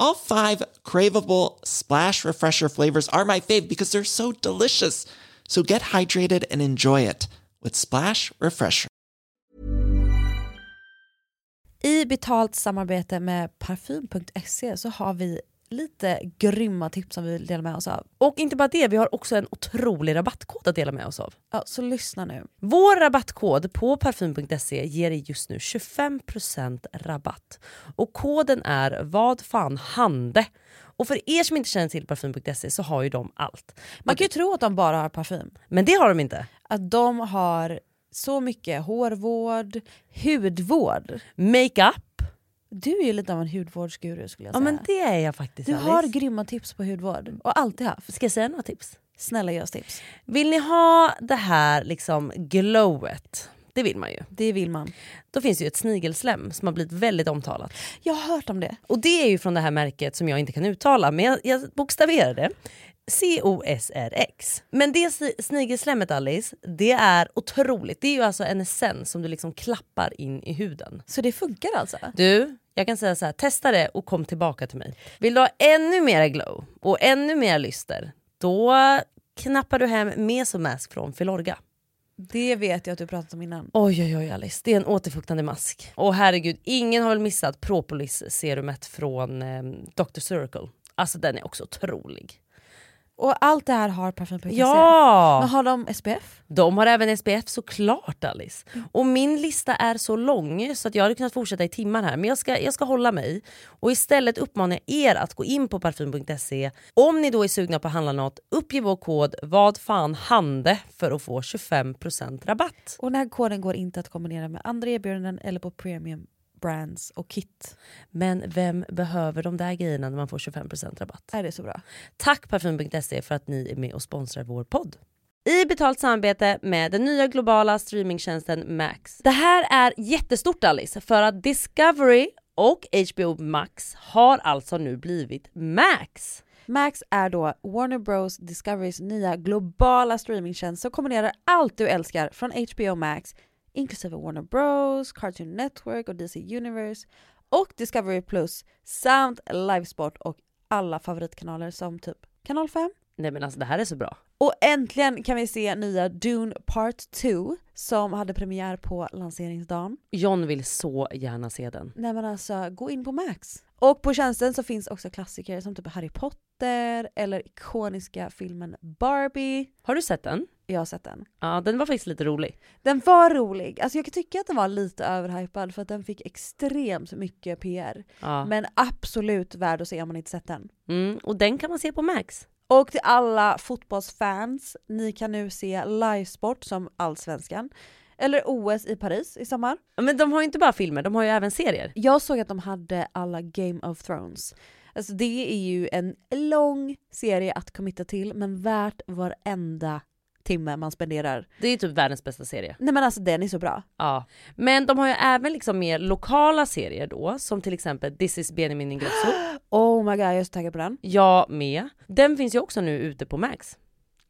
All five craveable splash refresher flavors are my fave because they're so delicious. So get hydrated and enjoy it with Splash Refresher. I betalt samarbete med Parfym.se så har vi lite grymma tips som vi vill dela med oss av. Och inte bara det, vi har också en otrolig rabattkod att dela med oss av. Ja, så lyssna nu. Vår rabattkod på parfym.se ger dig just nu 25% rabatt. Och koden är vad fan hande. Och för er som inte känner till parfym.se så har ju de allt. Man kan ju tro att de bara har parfym. Men det har de inte. Att de har så mycket hårvård, hudvård. Makeup. Du är ju lite av en hudvårdsguru skulle jag Ja säga. men det är jag faktiskt Du Alice. har grymma tips på hudvård och alltid haft. Ska jag säga några tips? Snälla ge oss tips. Vill ni ha det här liksom glowet? Det vill man ju. Det vill man. Då finns det ju ett snigelslem som har blivit väldigt omtalat. Jag har hört om det. Och det är ju från det här märket som jag inte kan uttala, men jag, jag bokstaverar det. COSRX. Men det sni- snigelslemmet Alice, det är otroligt. Det är ju alltså en essens som du liksom klappar in i huden. Så det funkar alltså? Du, jag kan säga så här, testa det och kom tillbaka till mig. Vill du ha ännu mer glow och ännu mer lyster, då knappar du hem Mesomask från Filorga. Det vet jag att du pratat om innan. Oj oj oj Alice, det är en återfuktande mask. Och herregud, ingen har väl missat Propolis-serumet från eh, Dr. Circle. Alltså den är också otrolig. Och allt det här har Parfym.se? Ja! Men har de SPF? De har även SPF såklart Alice. Och min lista är så lång så att jag hade kunnat fortsätta i timmar här. Men jag ska, jag ska hålla mig. Och istället uppmanar jag er att gå in på parfym.se. Om ni då är sugna på att handla något, uppge vår kod vad fan hande för att få 25% rabatt. Och den här koden går inte att kombinera med andra erbjudanden eller på premium brands och kit. Men vem behöver de där grejerna när man får 25% rabatt? Är det så bra? Tack Parfym.se för att ni är med och sponsrar vår podd. I betalt samarbete med den nya globala streamingtjänsten Max. Det här är jättestort Alice, för att Discovery och HBO Max har alltså nu blivit Max. Max är då Warner Bros Discoverys nya globala streamingtjänst som kombinerar allt du älskar från HBO Max inklusive Warner Bros, Cartoon Network och DC Universe och Discovery Plus samt livesport och alla favoritkanaler som typ Kanal 5. Nej men alltså det här är så bra. Och äntligen kan vi se nya Dune Part 2 som hade premiär på lanseringsdagen. John vill så gärna se den. Nej men alltså, gå in på Max. Och på tjänsten så finns också klassiker som typ Harry Potter eller ikoniska filmen Barbie. Har du sett den? Jag har sett den. Ja den var faktiskt lite rolig. Den var rolig. Alltså jag kan tycka att den var lite överhypad för att den fick extremt mycket PR. Ja. Men absolut värd att se om man inte sett den. Mm, och den kan man se på Max. Och till alla fotbollsfans, ni kan nu se livesport som Allsvenskan. Eller OS i Paris i sommar. Men de har ju inte bara filmer, de har ju även serier. Jag såg att de hade alla Game of Thrones. Alltså det är ju en lång serie att committa till men värt varenda timme man spenderar. Det är typ världens bästa serie. Nej men alltså den är så bra. Ja. Men de har ju även liksom mer lokala serier då, som till exempel This is Benjamin Ingrosso. Oh my god, jag är så taggad på den. Jag med. Den finns ju också nu ute på Max.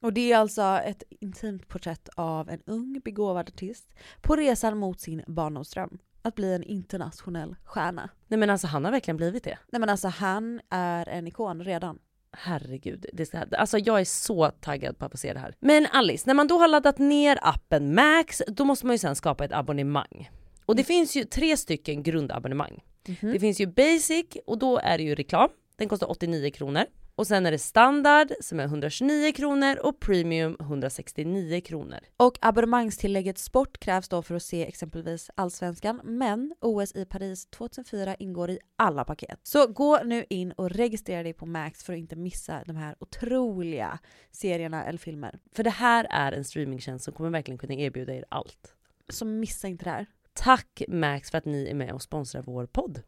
Och det är alltså ett intimt porträtt av en ung begåvad artist på resan mot sin barndomsdröm. Att bli en internationell stjärna. Nej men alltså han har verkligen blivit det. Nej men alltså han är en ikon redan. Herregud, det ska, alltså jag är så taggad på att få se det här. Men Alice, när man då har laddat ner appen Max, då måste man ju sen skapa ett abonnemang. Och det finns ju tre stycken grundabonnemang. Mhm. Det finns ju Basic och då är det ju reklam. Den kostar 89 kronor. Och sen är det standard som är 129 kronor och premium 169 kronor. Och abonnemangstillägget sport krävs då för att se exempelvis Allsvenskan, men OS i Paris 2004 ingår i alla paket. Så gå nu in och registrera dig på Max för att inte missa de här otroliga serierna eller filmer. För det här är en streamingtjänst som kommer verkligen kunna erbjuda er allt. Så missa inte det här. Tack Max för att ni är med och sponsrar vår podd.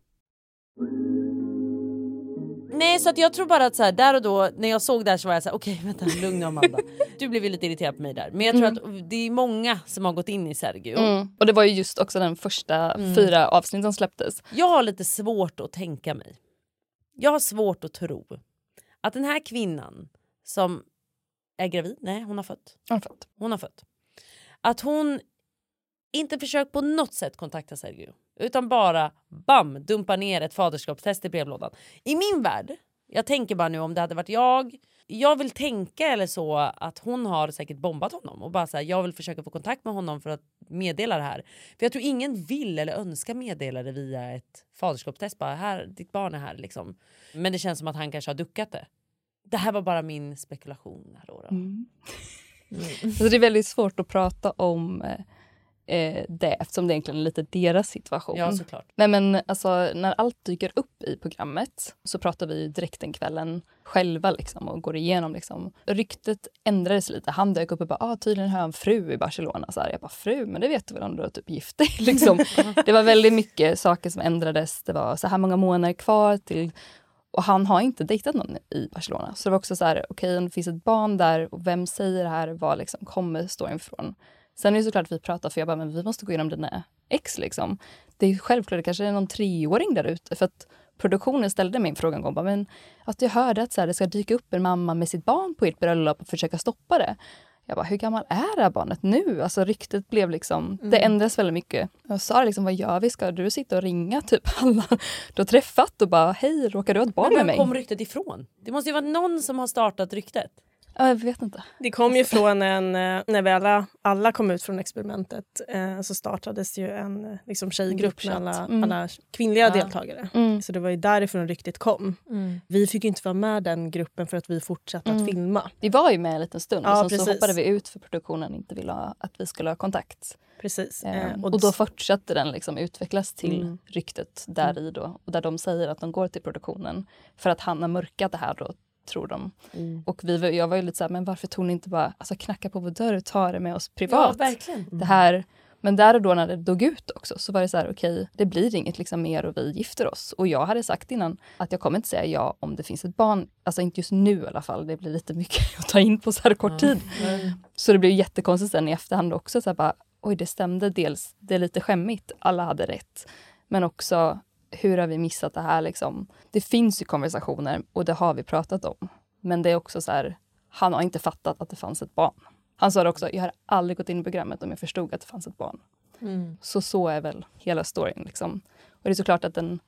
Nej så att jag tror bara att så här, där och då när jag såg det här så var jag så här, okej vänta lugn nu Amanda. Du blev ju lite irriterad på mig där. Men jag tror Mm. att det är många som har gått in i Sergio. Mm. Och det var ju just också den första Mm. fyra avsnitten som släpptes. Jag har lite svårt att tänka mig. Jag har svårt att tro att den här kvinnan som är gravid, nej hon har fött. Hon har fött. Hon har fött. Att hon inte försökt på något sätt kontakta Sergio utan bara bam dumpar ner ett faderskapstest i brevlådan. I min värld, jag tänker bara nu om det hade varit jag. Jag vill tänka eller så att hon har säkert bombat honom och bara säga jag vill försöka få kontakt med honom för att meddela det här. För jag tror ingen vill eller önskar meddela det via ett faderskapstest. Bara här, ditt barn är här liksom. Men det känns som att han kanske har duckat det. Det här var bara min spekulation. Här då, då. Mm. Så det är väldigt svårt att prata om eh, det eftersom det egentligen är lite deras situation. Ja, såklart. Nej, men alltså, när allt dyker upp i programmet så pratar vi direkt den kvällen själva liksom, och går igenom. Liksom. Ryktet ändrades lite. Han dök upp och bara ah, tydligen har jag en fru i Barcelona. Så här, jag bara fru, men det vet du väl om du har typ gift dig? liksom. Det var väldigt mycket saker som ändrades. Det var så här många månader kvar till och han har inte dejtat någon i Barcelona. Så det var också så här, okej om det finns ett barn där och vem säger det här, var liksom kommer storyn ifrån? Sen är det såklart att vi pratar för jag bara, men vi måste gå igenom dina ex liksom. Det är självklart, det kanske är någon treåring där ute för att produktionen ställde mig frågan en gång, bara, men att jag hörde att så här, det ska dyka upp en mamma med sitt barn på ert bröllop och försöka stoppa det. Jag bara, hur gammal är det här barnet nu? Alltså ryktet blev liksom, det Mm. ändras väldigt mycket. Jag sa liksom, vad gör vi? Ska du sitta och ringa typ alla du har träffat och bara, hej, råkar du ha ett barn Men med var mig? kom ryktet ifrån? Det måste ju vara någon som har startat ryktet. Ja, jag vet inte. Det kom ju från en, eh, när vi alla, alla kom ut från experimentet eh, så startades ju en eh, liksom, tjejgrupp med alla, Mm. alla kvinnliga Ja. deltagare. Mm. Så det var ju därifrån ryktet kom. Mm. Vi fick ju inte vara med den gruppen för att vi fortsatte Mm. att filma. Vi var ju med en liten stund Ja, och sen så precis. hoppade vi ut för produktionen inte ville ha, att vi skulle ha kontakt. Precis. Eh, Eh, och, då fortsatte den liksom utvecklas till Mm. ryktet där i då. Och där de säger att de går till produktionen för att han har mörkat det här då, tror de. Mm. Och vi, jag var ju lite så här, men varför tog ni inte bara alltså, knacka på vår dörr och ta det med oss privat? Ja, verkligen. Det här, men där och då när det dog ut också så var det så här, okej, det blir inget liksom mer och vi gifter oss. Och jag hade sagt innan att jag kommer inte säga ja om det finns ett barn. Alltså inte just nu i alla fall, det blir lite mycket att ta in på så här kort tid. Mm. Så det blev jättekonstigt sen i efterhand också. Så här bara, Oj, det stämde dels. Det är lite skämmigt. Alla hade rätt. Men också, hur har vi missat det här? Liksom? Det finns ju konversationer och det har vi pratat om. Men det är också så här, han har inte fattat att det fanns ett barn. Han sa det också, jag hade aldrig gått in i programmet om jag förstod att det fanns ett barn. Mm. Så så är väl hela storyn. Liksom. Och det är såklart att den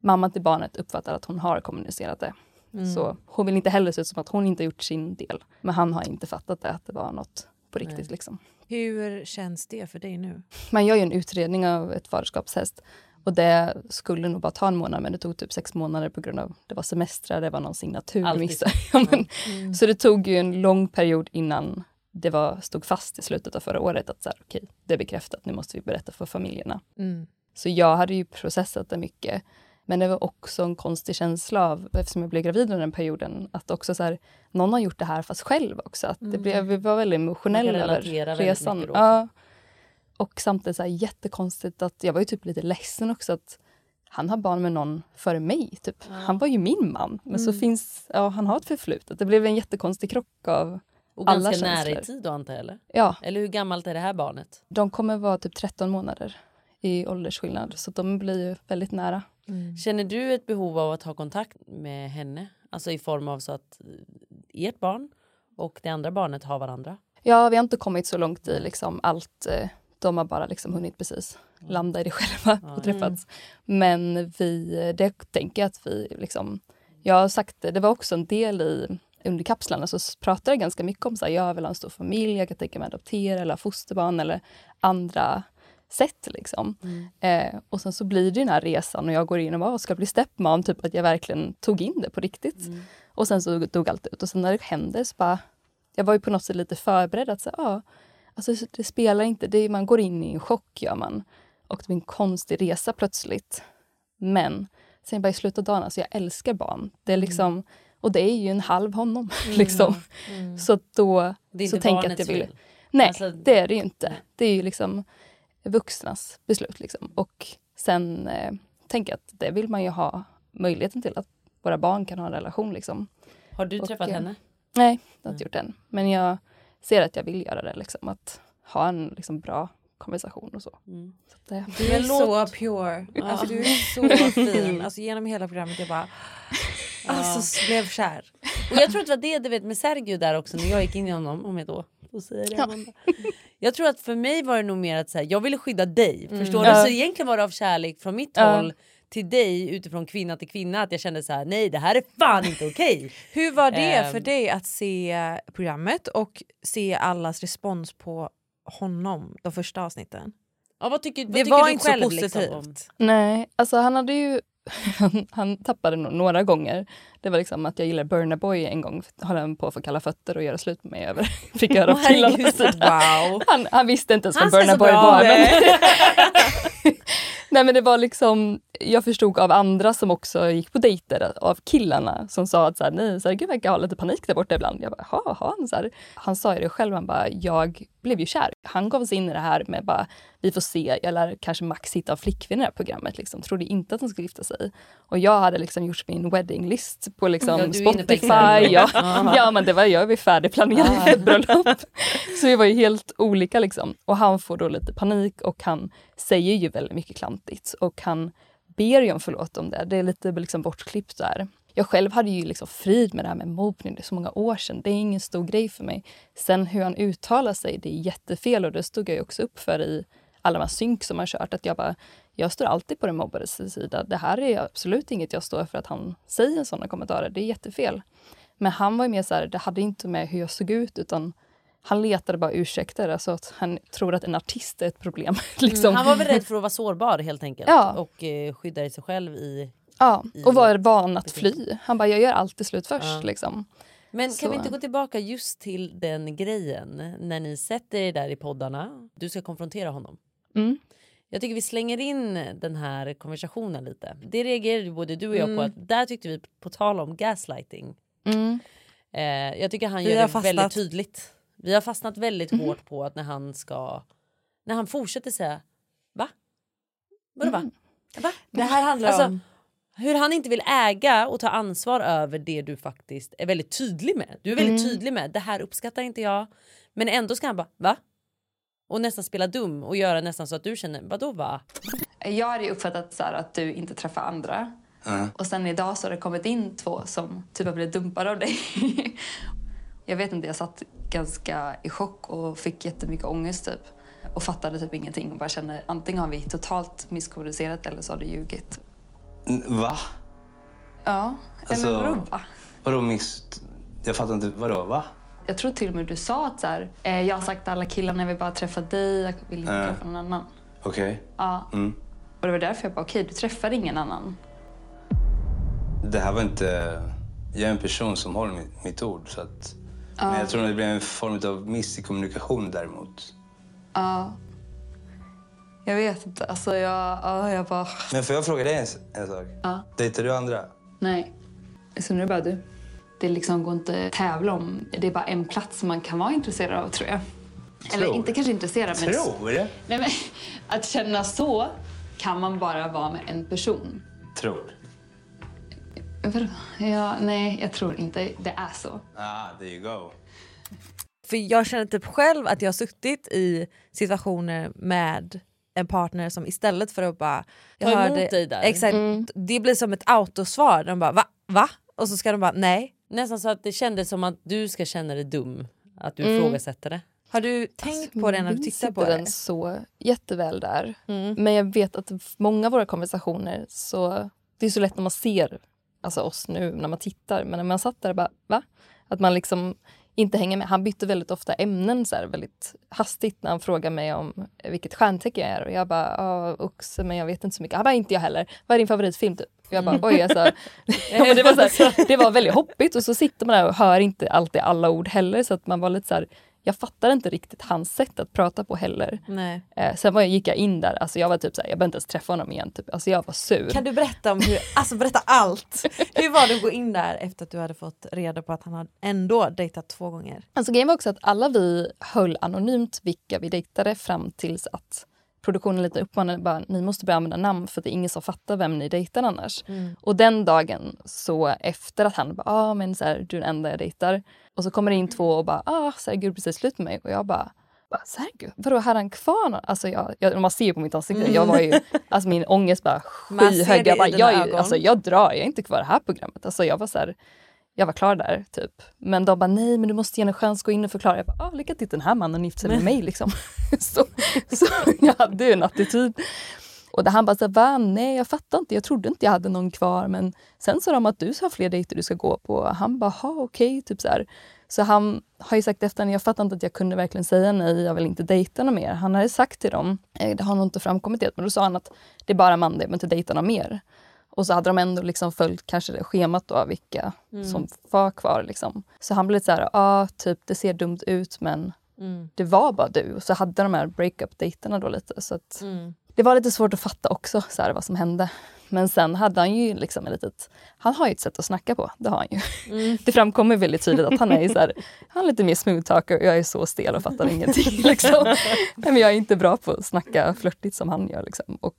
mamman till barnet uppfattar att hon har kommunicerat det. Mm. Så hon vill inte heller se ut som att hon inte gjort sin del. Men han har inte fattat det, att det var något på riktigt. Liksom. Hur känns det för dig nu? Man gör ju en utredning av ett faderskapstest. Och det skulle nog bara ta en månad men det tog typ sex månader på grund av det var semestrar, det var någon signatur missade. Ja, Mm. Så det tog ju en lång period innan det var, stod fast i slutet av förra året att så här, okej, det är bekräftat, nu måste vi berätta för familjerna. Mm. Så jag hade ju processat det mycket. Men det var också en konstig känsla av, eftersom jag blev gravid under den perioden, att också så här, någon har gjort det här fast själv också. Att det Mm. blev, vi var väldigt emotionella över resan. Ja. Och samtidigt så här, jättekonstigt att jag var ju typ lite ledsen också att han har barn med någon före mig. Typ. Han var ju min man. Men så Mm. finns, ja, han har ett förflutet. Det blev en jättekonstig krock av Och alla ganska nära i tid då antar jag eller? Ja. Eller hur gammalt är det här barnet? De kommer vara typ 13 månader i åldersskillnad. Så de blir ju väldigt nära. Känner du ett behov av att ha kontakt med henne? Alltså i form av så att eh, ert barn och det andra barnet har varandra? Ja, vi har inte kommit så långt i liksom allt. De har bara liksom hunnit precis landa i det själva och träffats. Men vi, det tänker jag att vi liksom... Jag har sagt det, det var också en del i under kapslarna så pratade jag ganska mycket om så här, jag vill ha en stor familj, jag kan tänka mig adoptera eller ha fosterbarn eller andra sätt. Liksom. Eh, och sen så blir det den här resan och jag går in och bara, "Åh, ska bli stepmom? Typ att jag verkligen tog in det på riktigt. Och sen så dog allt ut. Och sen när det hände så bara, jag var ju på något sätt lite förberedd att säga, ja, alltså det spelar inte, det är, man går in i en chock gör man. Och det blir en konstig resa plötsligt. Men sen bara i slutet av dagen, alltså jag älskar barn. Det är liksom, och det är ju en halv honom. Mm. liksom. Mm. Så då Det är så tänker jag att jag vill... fel. Nej, Alltså- det är det ju inte. Det är ju liksom vuxnas beslut. Liksom. Och sen eh, tänker jag att det vill man ju ha möjligheten till, att våra barn kan ha en relation. Liksom. Har du träffat eh, henne? Nej, det har jag inte gjort än. Men jag ser att jag vill göra det. Liksom, att ha en liksom, bra konversation och så. så att det, Du är så pure. Alltså, du är så fin. Alltså, genom hela programmet jag bara... Alltså blev kär. Och jag tror att det var det du vet med Sergio där också när jag gick in i honom, om jag då får säga det. Amanda. Jag tror att för mig var det nog mer att så här, jag ville skydda dig. Mm. Förstår du? Ja. Så egentligen var det av kärlek från mitt Ja. håll till dig utifrån kvinna till kvinna att jag kände så här: nej det här är fan inte okej. Hur var det Ehm. för dig att se programmet och se allas respons på honom de första avsnitten? Ja, vad tycker, vad det tycker var du inte själv, så liksom, positivt. om- Nej, alltså han hade ju... Han, han tappade nog några gånger. Det var liksom att jag gillade Burna Boy en gång. Höll han på att få kalla fötter och göra slut med mig över. Fick höra herregud, wow. Han, han visste inte ens vad Burna Boy var. Nej men det var liksom, jag förstod av andra som också gick på dejter, av killarna som sa att så här, nej, så här, gud verkar ha lite panik där borta ibland. Jag bara, jaha, har han så här? Han sa ju det själv, han bara, jag blev ju kär. Han gav sig in i det här med bara, vi får se, jag lär kanske max hitta av flickvänner i det här programmet. Liksom. Trodde inte att han skulle gifta sig. Och jag hade liksom gjort min wedding list på liksom Ja, Spotify. Ja, Ja. men det var jag var färdigplanerad Ja. för ett bröllop. Så vi var ju helt olika liksom. Och han får då lite panik och han säger ju väldigt mycket klantigt. Och han ber ju om förlåt om det. Det är lite liksom bortklippt där. Jag själv hade ju liksom frid med det här med mobbning, det är så många år sedan. Det är ingen stor grej för mig. Sen hur han uttalar sig, det är jättefel och det stod jag också upp för i alla de här synk som har kört. Att jag bara, jag står alltid på den mobbades sida. Det här är absolut inget jag står för att han säger sådana kommentarer. Det är jättefel. Men han var ju mer så här, det hade inte med hur jag såg ut utan han letade bara ursäkter. Alltså att han tror att en artist är ett problem. liksom. Mm, han var väl rädd för att vara sårbar helt enkelt. Ja. Och eh, skydda sig själv i... Ja, i- och var van att fly. Han bara, jag gör alltid slut först. Ja. Liksom. Men Så- kan vi inte gå tillbaka just till den grejen när ni sätter er där i poddarna. Du ska konfrontera honom. Mm. Jag tycker vi slänger in den här konversationen lite. Det reagerade både du och jag på Mm. att där tyckte vi på tal om gaslighting. Mm. Eh, jag tycker han Vi gör det fastnat. väldigt tydligt. Vi har fastnat väldigt Mhm. hårt på att när han ska när han fortsätter säga va? Vadå va? va? Det här handlar Alltså, om... hur han inte vill äga och ta ansvar över det du faktiskt är väldigt tydlig med. Du är väldigt Mm. tydlig med det här uppskattar inte jag. Men ändå ska han bara va? Och nästan spela dum och göra nästan så att du känner vadå va? Jag hade ju uppfattat så här att du inte träffar andra. Och sen idag så har det kommit in två som typ har blivit dumpade av dig. jag vet inte, jag satt ganska i chock och fick jättemycket ångest typ. Och fattade typ ingenting och bara kände antingen har vi totalt misskommunicerat eller så har du ljugit. Va? Ja, Alltså- eller vadå va? Vadå miss... Jag fattar inte. Vadå, va? Jag tror till och med du sa att så här, eh, jag har sagt till alla killarna jag vill bara träffa dig, jag vill inte träffa någon annan. Okej. Ja, Mm. och det var därför jag bara okej, du träffade ingen annan. Det här var inte... Jag är en person som håller mitt, mitt ord. Så att... Ja. Men jag tror det blev en form av miss i kommunikation däremot. Ja. Jag vet inte, alltså jag, ja, jag bara... Men får jag fråga dig en, en sak? Ja. Dejtar du andra? Nej. Så nu är det bara du. Det liksom går inte att tävla om. Det är bara en plats som man kan vara intresserad av, tror jag. Eller Tror. inte kanske intresserad, men... Tror? Nej, men att känna så kan man bara vara med en person. Tror. Ja, nej, jag tror inte det är så. Ah, there you go. För jag känner typ själv att jag har suttit i situationer med en partner som istället för att bara... Ta emot dig där. Exakt, Mm. Det blir som ett autosvar. De bara va? va? Och så ska de bara nej. Nästan så att det kändes som att du ska känna dig dum. Att du Mm. ifrågasätter det. Har du tänkt på det när du tittar på det? den så jätteväl där. Mm. Men jag vet att många av våra konversationer så... Det är så lätt när man ser alltså oss nu när man tittar. Men när man satt där bara, va? Att man liksom inte hänga med. Han bytte väldigt ofta ämnen så här, väldigt hastigt när han frågade mig om vilket stjärntecken jag är. Och jag bara, ja, oxe, men jag vet inte så mycket. Han bara, inte jag heller. Vad är din favoritfilm? Typ? Jag bara, oj alltså. ja, det, var så här, det var väldigt hoppigt och så sitter man där och hör inte alltid alla ord heller. Så att man var lite så här, jag fattar inte riktigt hans sätt att prata på heller. Eh, sen var jag, gick jag in där, alltså jag var typ såhär, jag behöver inte ens träffa honom igen. Typ. Alltså jag var sur. Kan du berätta om hur, alltså berätta allt. Hur var det att gå in där efter att du hade fått reda på att han hade ändå dejtat två gånger? Alltså grejen var också att alla vi höll anonymt vilka vi dejtade fram tills att produktionen lite uppmanade bara ni måste börja använda namn för det är ingen som fattar vem ni dejtar annars. Mm. Och den dagen så efter att han bara ah, men så här, du är den enda jag dejtar och så kommer det in två och bara ah, Sergio är precis slut med mig och jag bara bara, Sergio, vadå hade han kvar någon? Alltså jag, jag, man ser ju på mitt ansikte, Mm. jag var ju, alltså min ångest bara skyhög. Jag, bara, jag, alltså, jag drar, jag är inte kvar i det här programmet. Alltså jag var så här, jag var klar där typ. Men de bara nej men du måste ge en chans, gå in och förklara. Jag bara ah, lycka till den här mannen gifte sig med mig liksom. så, så jag hade ju en attityd. Och där han bara så va? Nej jag fattar inte, jag trodde inte jag hade någon kvar men sen sa de att du har fler dejter du ska gå på. Han bara, ha okej, typ så här. Så han har ju sagt efter jag fattar inte att jag kunde verkligen säga nej, jag vill inte dejta någon mer. Han hade sagt till dem, eh, det har nog inte framkommit det, men då sa han att det är bara man det, men inte dejta någon mer. Och så hade de ändå liksom följt kanske det schemat då av vilka Mm. som var kvar. Liksom. Så han blev så här, ah, typ det ser dumt ut men Mm. det var bara du. Och så hade de här breakup-dejterna då lite. Så att Mm. Det var lite svårt att fatta också så här, vad som hände. Men sen hade han ju liksom ett litet, han har ju ett sätt att snacka på, det har han ju. Mm. Det framkommer väldigt tydligt att han är så här, han är lite mer smooth talker och jag är så stel och fattar ingenting. Liksom. Nej, men jag är inte bra på att snacka flörtigt som han gör. Liksom. Och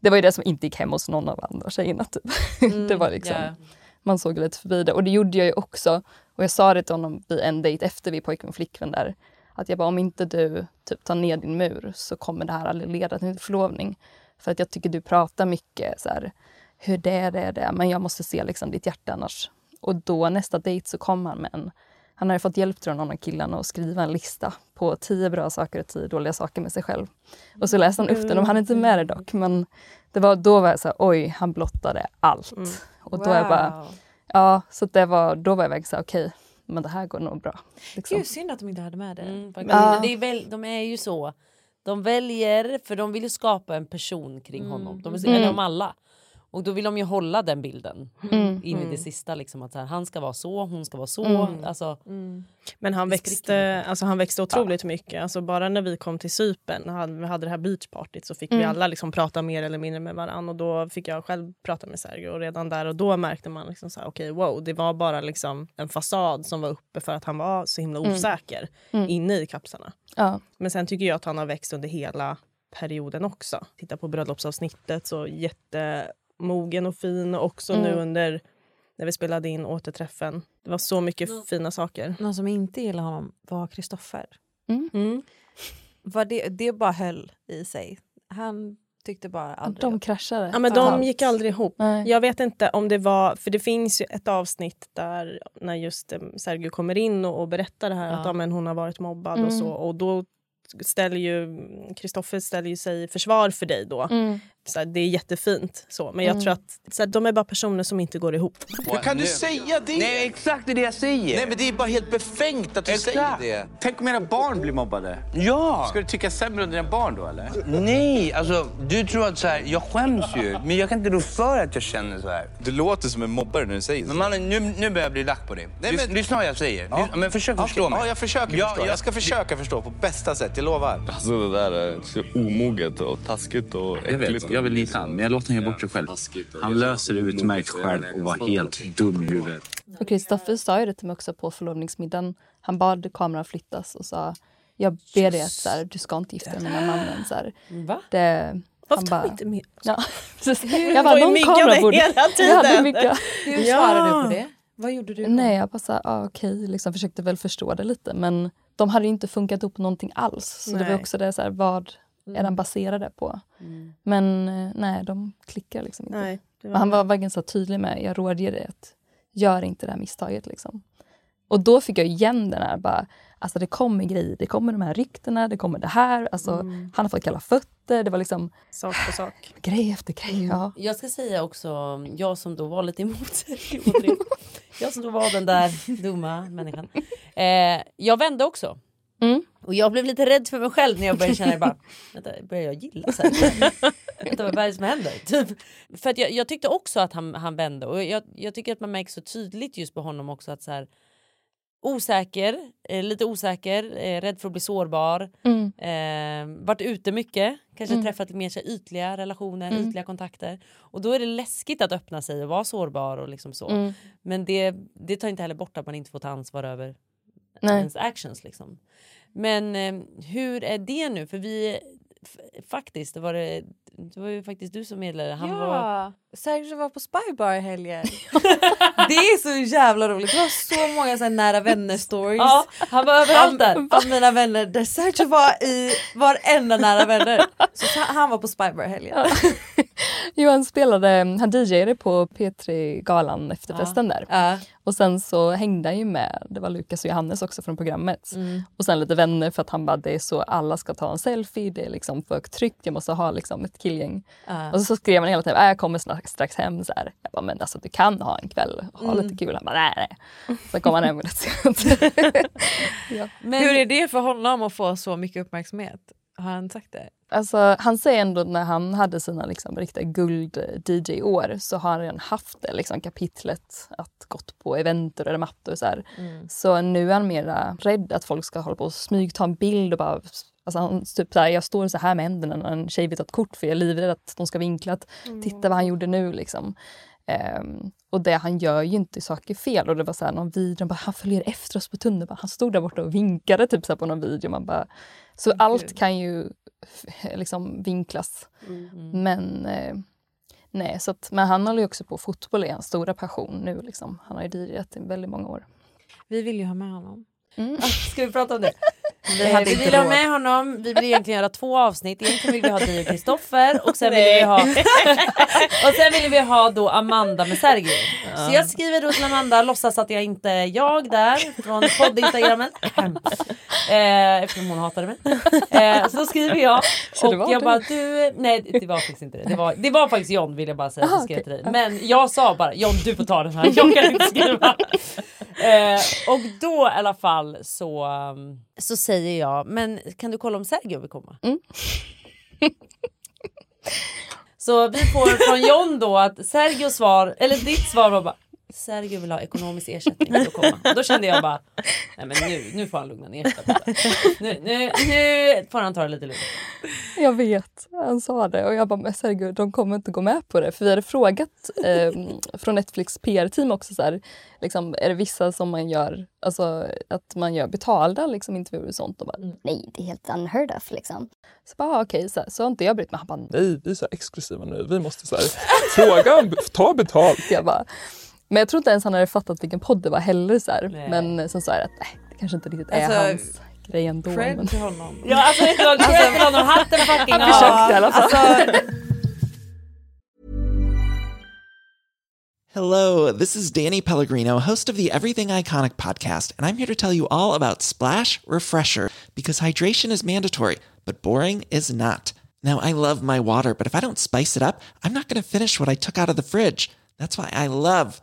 det var ju det som inte gick hem hos någon av andra tjejerna. Typ. Mm, det var liksom, ja. Man såg lite förbi det och det gjorde jag ju också. Och jag sa det till honom vid en dejt efter vi pojkvän och flickvän där. Att jag bara, om inte du typ tar ner din mur så kommer det här aldrig leda till en förlovning. För att jag tycker du pratar mycket så här, hur det är, det är det, men jag måste se liksom ditt hjärta annars. Och då nästa dejt så kom han med en, han hade fått hjälp från någon av killarna att skriva en lista på tio bra saker och tio dåliga saker med sig själv. Och så läste han upp den, de hade inte med det dock, men det var, då var jag så här, oj, han blottade allt. Och då jag bara, Wow. ja, så det var, då var jag verkligen så här, okej, men det här går nog bra. Liksom. Gud synd att de inte hade med det. Mm. Ja. Men det är väl, de är ju så. De väljer, för de vill ju skapa en person kring honom. De vill, Mm. Eller de alla. Och då vill de ju hålla den bilden Mm. in i Mm. det sista. Liksom, att så här, han ska vara så, hon ska vara så. Mm. Alltså, Men han växte, alltså han växte otroligt mycket. Alltså bara när vi kom till och hade, vi hade det här beachpartyt så fick vi Mm. alla liksom prata mer eller mindre med varandra. Och då fick jag själv prata med Sergio och redan där och då märkte man liksom så här, okej wow, det var bara liksom en fasad som var uppe för att han var så himla Mm. osäker Mm. inne i kapslarna. Ja. Men sen tycker jag att han har växt under hela perioden också. Titta på bröllopsavsnittet så jättemogen och fin och också nu Mm. under när vi spelade in återträffen. Det var så mycket fina saker. Någon som inte gillade honom var Kristoffer. Mm. Var det, det bara höll i sig. Han tyckte bara aldrig... De kraschade. Ja, men de gick aldrig ihop. Nej. Jag vet inte om det var... För det finns ju ett avsnitt där när just eh, Sergio kommer in och, och berättar det här Ja. att ja, men hon har varit mobbad Mm. och så. Och då ställer ju Kristoffer ställer ju sig i försvar för dig då. Mm. Så här, det är jättefint. Så. Men jag Mm. tror att så här, de är bara personer som inte går ihop. Hur kan du säga det? Nej, exakt det är det jag säger. Nej, men det är bara helt befängt att du Exakt. säger det. Tänk om era barn blir mobbade. Ja! Ska du tycka sämre om dina barn då eller? Nej, alltså du tror att så här, jag skäms ju. Men jag kan inte rå för att jag känner så här. Du låter som en mobbare när du säger Men mannen, nu, nu börjar jag bli lack på det. Nej, men- Lyssna vad jag säger. Ja. Men försök Okej, förstå mig. Ja, jag försöker Ja, förstå. ja. Jag ska försöka förstå på bästa sätt, jag lovar. Alltså det där är så omoget och taskigt och vet, jag vill lita han, men jag låter han göra bort sig själv. Han löser det utmärkt själv och var helt dum i huvudet. Och Kristoffer sa ju det till mig också på förlovningsmiddagen. Han bad kameran flyttas och sa jag ber dig att så här, du ska inte gifta dig med den här mannen. Så här, Va? Det, Varför tar bara- vi inte med Ja, Jag var ju någon kamera borde- hela Jag hade tiden. mycket. Hur Ja. svarade du på det? Vad gjorde du? då? Nej, jag bara så här, ah, okej, liksom försökte väl förstå det lite. Men de hade ju inte funkat ihop någonting alls. Så det var Nej. också det, så här, vad är den baserade på? Men eh, nej, de klickar liksom inte. Nej, var han var verkligen så tydlig med, jag rådger dig att gör inte det här misstaget. Liksom. Och då fick jag igen den här, bara, alltså det kommer grejer, det kommer de här ryktena, det kommer det här. Alltså, Mm. Han har fått kalla fötter, det var liksom sak på sak. grej efter grej. Ja. Jag ska säga också, jag som då var lite emot. Jag som då var den där dumma människan. Eh, jag vände också. Mm. Och jag blev lite rädd för mig själv när jag började känna bara, vänta, börjar jag gilla vänta, vad är det som händer? Typ. För att jag, jag tyckte också att han, han vände och jag, jag tycker att man märker så tydligt just på honom också att så här, osäker, eh, lite osäker, eh, rädd för att bli sårbar, Mm. eh, varit ute mycket, kanske Mm. träffat mer så ytliga relationer, Mm. ytliga kontakter. Och då är det läskigt att öppna sig och vara sårbar och liksom så. Mm. Men det, det tar inte heller bort att man inte får ta ansvar över Nej. ens actions. Liksom. Men eh, hur är det nu? För vi faktiskt, det var, det, det var ju faktiskt du som meddelade. Han var, ja, Sergio var på Spybar i helgen. det är så jävla roligt. Det var så många så nära vänner stories. Ja, han var överallt där. Av mina vänner där Sergio var i varenda nära vänner. Så han var på Spybar i helgen. han spelade, han DJade på P3-galan efter Ja. där. Ja. Och sen så hängde han ju med, det var Lukas och Johannes också från programmet. Mm. Och sen lite vänner för att han bara, det är så, alla ska ta en selfie, det är liksom för tryggt, jag måste ha liksom ett killgäng. Ja. Och så, skrev han hela tiden, äh, jag kommer strax, strax hem. Så här. Jag bara, men alltså du kan ha en kväll och ha Mm. lite kul. Han bara, nej nej. Sen kom han hem rätt sent. ja. Hur är det för honom att få så mycket uppmärksamhet? Har han sagt det? Alltså, han säger ändå när han hade sina liksom, riktiga guld-DJ-år så har han haft det liksom, kapitlet att gått på eventer eller mattor och så. Mm. Så nu är han mera rädd att folk ska hålla på och smyg ta en bild och bara Alltså han, typ så här, jag står så här med händerna när en tjej vill ta ett kort för jag är livrädd att de ska vinkla att titta vad han gjorde nu liksom. Ehm, och det han gör ju inte saker fel och det var så här någon video, bara, han följer efter oss på tunnelbanan. Han stod där borta och vinkade typ så här på någon video. Man bara, så allt kan ju liksom vinklas. Mm. Men eh, nej, så att, men han håller ju också på fotboll, är hans stora passion nu. Liksom. Han har ju DJat i väldigt många år. Vi vill ju ha med honom. Mm. Ska vi prata om det? Vi hade vi inte vill ha med honom, vi vill egentligen göra två avsnitt. Egentligen vill vi ha dig och Kristoffer och sen vill vi ha och sen vill vi ha då Amanda med Sergio. Så jag skriver då till Amanda, låtsas att jag inte är jag där från podd-instagrammen. eh, eftersom hon hatade mig. Eh, så skriver jag och jag bara du, nej det var faktiskt inte det. Det var, det var faktiskt John vill jag bara säga. Okej. dig. Men jag sa bara John du får ta den här, jag kan inte skriva. Eh, och då i alla fall så, um, så säger jag, men kan du kolla om Sergio vill komma? Mm. så vi får från John då att Sergio svar, eller ditt svar var bara Sergio vill ha ekonomisk ersättning för att komma. Och då kände jag bara, nej men nu, nu får han lugna ner sig. Nu, nu, nu får han ta det lite lugnt. Jag vet, han sa det och jag bara, men herregud, de kommer inte gå med på det. För vi hade frågat eh, från Netflix PR-team också, så här, liksom, är det vissa som man gör, alltså att man gör betalda liksom, intervjuer och sånt? Och bara, Nej, det är helt unheard of liksom. Så bara, ah, okej, så, här, så har inte jag brytt mig. Han bara, Nej, vi är så här exklusiva nu. Vi måste så här, fråga, ta betalt. jag bara, men jag tror inte ens han hade fattat vilken podd det var heller. Så här. Men eh, sen sa jag att nej, det kanske inte riktigt är Alltså, hans grej ändå. Cred Men... till honom. Ja alltså vet du vad, cred till honom, hatten fucking Han försökte i alla fall. Alltså, Hello, this is Danny Pellegrino, host of the Everything Iconic podcast, and I'm here to tell you all about Splash Refresher because hydration is mandatory, but boring is not. Now, I love my water, but if I don't spice it up, I'm not going to finish what I took out of the fridge. That's why I love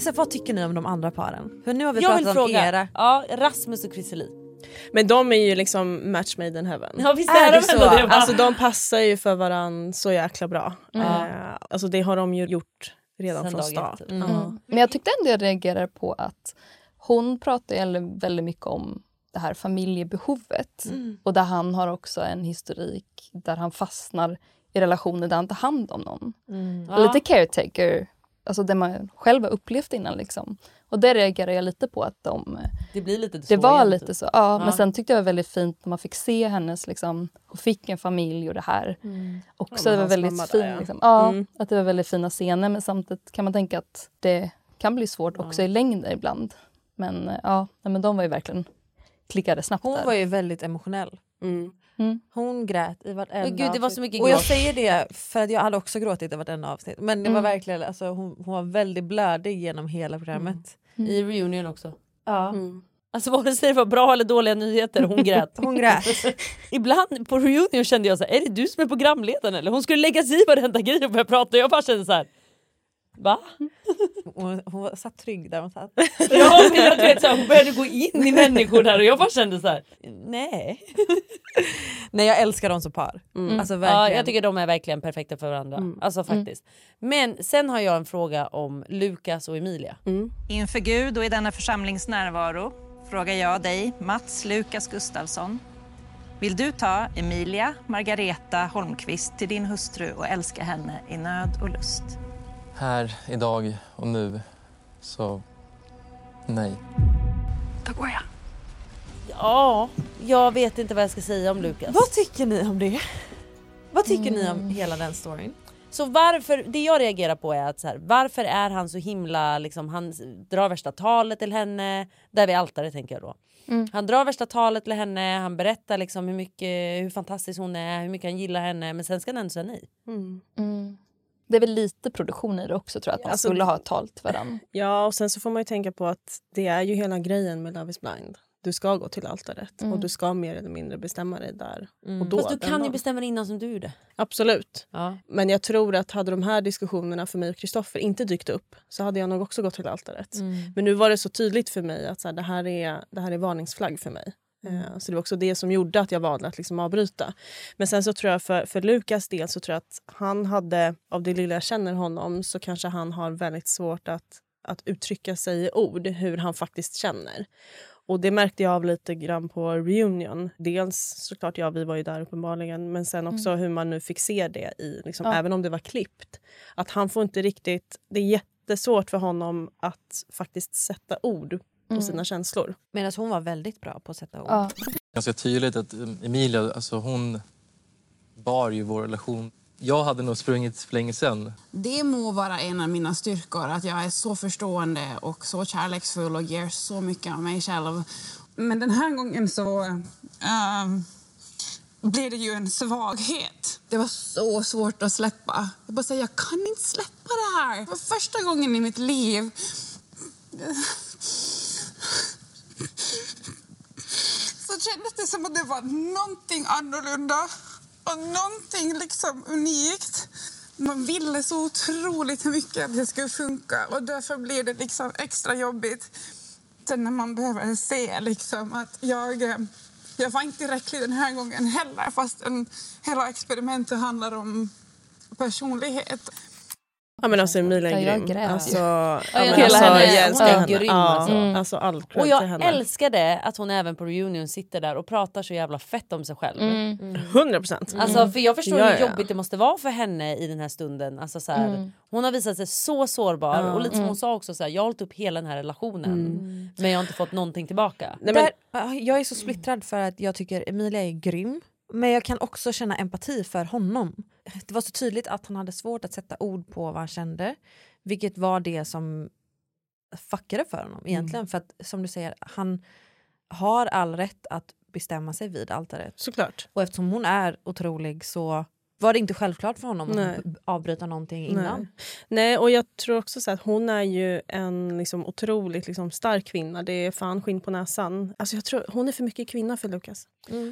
Så vad tycker ni om de andra paren? För nu har vi jag vill pratat om fråga, era. ja, Rasmus och Chrissie Men de är ju liksom match made in heaven. Ja, visst Är är, det de så? det? Alltså de passar ju för varann så jäkla bra. Mm. Eh, alltså det har de ju gjort redan Sen från start. ett. Ja. Mm. Men jag tyckte ändå jag reagerade på att hon pratar väldigt mycket om det här familjebehovet. Mm. Och där han har också en historik där han fastnar i relationer där han tar hand om någon. Ja. Lite caretaker, alltså det man själv har upplevt innan. Liksom. Och det reagerade jag lite på att de... Det blir lite så Det var igen, lite typ. så. Ja, Ja. Men sen tyckte jag det var väldigt fint när man fick se hennes, liksom, hon fick en familj och det här. Ja, Också men det var väldigt mamma fin, där, ja. liksom. ja, Mm. att det var väldigt fina scener men samtidigt kan man tänka att det kan bli svårt också i längden ibland. Men eh, ja, nej, men de var ju verkligen klickade snabbt Hon där. var ju väldigt emotionell. Mm. Hon grät i vartenda Men gud, det var så mycket Och jag säger det för att jag hade också gråtit i vartenda avsnitt. Men det var Mm. verkligen, alltså, hon, hon var väldigt blödig genom hela programmet. I reunion också. Ja. Alltså vare sig det var bra eller dåliga nyheter, hon grät. Hon grät. Ibland på reunion kände jag så här, är det du som är programledaren eller? Hon skulle lägga sig i varenda grej och börja prata och jag bara kände så här. Va? Hon, hon var, satt trygg där hon satt. Ja men jag vet, så här, hon började gå in i människor där och jag bara kände så här. nej. Nej jag älskar dem som par. Mm. Alltså ja, jag tycker de är verkligen perfekta för varandra. Alltså faktiskt. Men sen har jag en fråga om Lukas och Emilia. Inför Gud och i denna församlings närvaro frågar jag dig, Mats Lukas Gustafsson. Vill du ta Emilia Margareta Holmqvist till din hustru och älska henne i nöd och lust? Här, idag och nu. Så nej. Då går jag. Ja, jag vet inte vad jag ska säga om Lukas. Vad tycker ni om det? Vad tycker ni om hela den storyn? Så varför, det jag reagerar på är att så här, varför är han så himla, liksom, han drar värsta talet till henne, där vid altaret tänker jag då. Mm. Han drar värsta talet till henne, han berättar liksom hur, mycket, hur fantastisk hon är, hur mycket han gillar henne men sen ska han ändå säga nej. Mm. Det är väl lite produktion i det också tror jag, att man Alltså- skulle ha ett tal till varandra. Ja, och sen så får man ju tänka på att det är ju hela grejen med Love is blind. Du ska gå till altaret Mm. och du ska mer eller mindre bestämma dig där Mm. och då. Fast du kan ju bestämma dig innan som du gjorde. Absolut. Ja. Men jag tror att hade de här diskussionerna för mig och Kristoffer inte dykt upp så hade jag nog också gått till altaret. Mm. Men nu var det så tydligt för mig att så här, det, här är, det här är varningsflagg för mig. Mm. Eh, Så det var också det som gjorde att jag valde att liksom avbryta. Men sen så tror jag för, för Lukas del så tror jag att han hade, av det lilla jag känner honom, så kanske han har väldigt svårt att, att uttrycka sig i ord hur han faktiskt känner. Och det märkte jag av lite grann på reunion. Dels såklart, ja vi var ju där uppenbarligen, men sen också hur man nu fick se det i, liksom, Ja. även om det var klippt. Att han får inte riktigt, det är jättesvårt för honom att faktiskt sätta ord på Mm. sina känslor. Medan hon var väldigt bra på att sätta ord. Ja. Ganska tydligt att um, Emilia, alltså hon bar ju vår relation. Jag hade nog sprungit för länge sedan. Det må vara en av mina styrkor, att jag är så förstående och så kärleksfull och ger så mycket av mig själv. Men den här gången så ehm, blir det ju en svaghet. Det var så svårt att släppa. Jag bara säger, jag kan inte släppa det här. Det var första gången i mitt liv. Så kändes det som att det var någonting annorlunda och någonting liksom unikt. Man ville så otroligt mycket att det skulle funka och därför blir det liksom extra jobbigt sen när man behöver se liksom att jag, eh, jag var inte tillräcklig den här gången heller fast en, hela experimentet handlar om personlighet. Ja men alltså Emilia är jag grym. grät. Alltså, Ja, ja, jag men alltså, henne. jag Hon älskar är henne. grym, Ja, alltså. alltså all cred Och jag henne. älskade att hon även på reunion sitter där och pratar så jävla fett om sig själv. Mm. 100 procent. Alltså, för jag förstår Ja, hur jobbigt det måste vara för henne i den här stunden. Alltså, så här, Mm. Hon har visat sig så sårbar och lite som Mm. hon sa också, så här, jag har hållit upp hela den här relationen Mm. men jag har inte fått någonting tillbaka. Där, äh, jag är så splittrad för att jag tycker Emilia är grym. Men jag kan också känna empati för honom. Det var så tydligt att han hade svårt att sätta ord på vad han kände. Vilket var det som fuckade för honom egentligen. För att som du säger, han har all rätt att bestämma sig vid altaret. Såklart. Och eftersom hon är otrolig så var det inte självklart för honom Nej. att avbryta någonting innan. Nej. Nej, och jag tror också så att hon är ju en liksom otroligt liksom stark kvinna. Det är fan skinn på näsan. Alltså jag tror hon är för mycket kvinna för Lukas.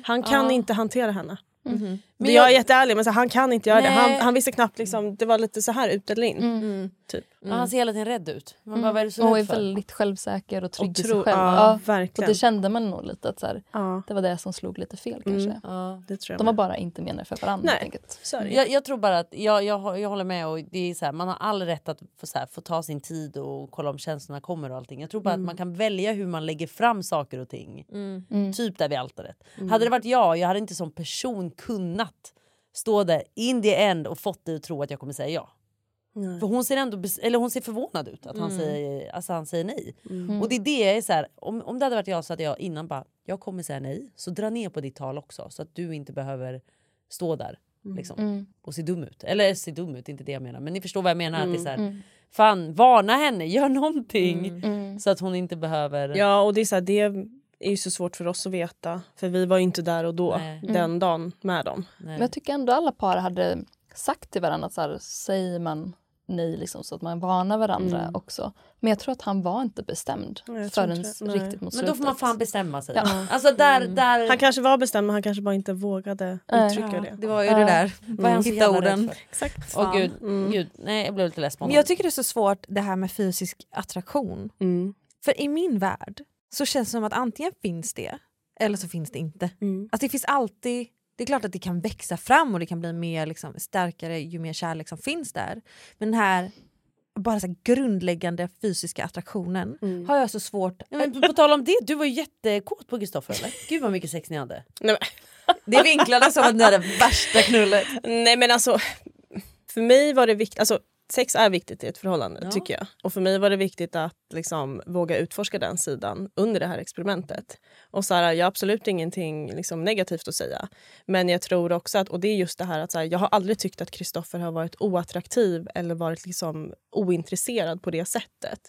Han kan Ja. inte hantera henne. Mhm. Men Men jag är jätteärlig men så, han kan inte göra det. Han, Nej. han visste knappt liksom, det var lite så här ut eller in. Mm. Typ. Ja, Han ser hela tiden rädd ut. Man bara, Mm. vad är du så och är för? väldigt självsäker och trygg i sig själv. ja, verkligen. Och det kände man nog lite att så här, Ja. det var det som slog lite fel Mm. kanske. Ja. Det tror jag De var med. bara inte menade för varandra. Nej. helt. Jag, jag tror bara att jag, jag, jag håller med och det är så här, man har all rätt att få, så här, få ta sin tid och kolla om känslorna kommer och allting. Jag tror bara Mm. att man kan välja hur man lägger fram saker och ting. Mm. Typ där vid altaret. Mm. Hade det varit jag, jag hade inte som person kunnat stå där in the end och fått dig att tro att jag kommer säga ja. Nej. För hon ser ändå eller hon ser förvånad ut att han, Mm. säger, alltså han säger nej. Mm. Och det är det jag är så här, om, om det hade varit jag så hade jag innan bara jag kommer säga nej så dra ner på ditt tal också så att du inte behöver stå där Mm. liksom, Mm. och se dum ut. Eller se dum ut, inte det jag menar men ni förstår vad jag menar. Att det är så här, Mm. Fan varna henne, gör någonting Mm. så att hon inte behöver... Ja och det är så här, det är ju så svårt för oss att veta. För vi var ju inte där och då, Nej. den Mm. dagen med dem. Men jag tycker ändå alla par hade sagt till varandra att så här, säger man nej liksom, så att man varnar varandra Mm. också. Men jag tror att han var inte bestämd förrän inte riktigt mot Men då får man slutet. fan bestämma sig. Ja. Alltså där, där... Han kanske var bestämd men han kanske bara inte vågade uttrycka Ja, det. det var ju det där. Så Hitta orden. Exakt. Åh gud, Mm. gud, nej jag blev lite less på Men honom. jag tycker det är så svårt det här med fysisk attraktion. Mm. För i min värld så känns det som att antingen finns det eller så finns det inte. Mm. Alltså det finns alltid, det är klart att det kan växa fram och det kan bli mer liksom, starkare ju mer kärlek som finns där. Men den här bara så här grundläggande fysiska attraktionen Mm. har jag så svårt... Ja, men på tal om det, du var ju jättekåt på Kristoffer eller? Gud vad mycket sex ni hade. Nej, Det vinklade som att ni hade värsta knullet. Nej men alltså, för mig var det viktigt, alltså sex är viktigt i ett förhållande Ja. tycker jag. Och för mig var det viktigt att liksom våga utforska den sidan under det här experimentet. Och så här, jag har absolut ingenting liksom, negativt att säga. Men jag tror också att, och det är just det här att så här, jag har aldrig tyckt att Kristoffer har varit oattraktiv eller varit liksom ointresserad på det sättet.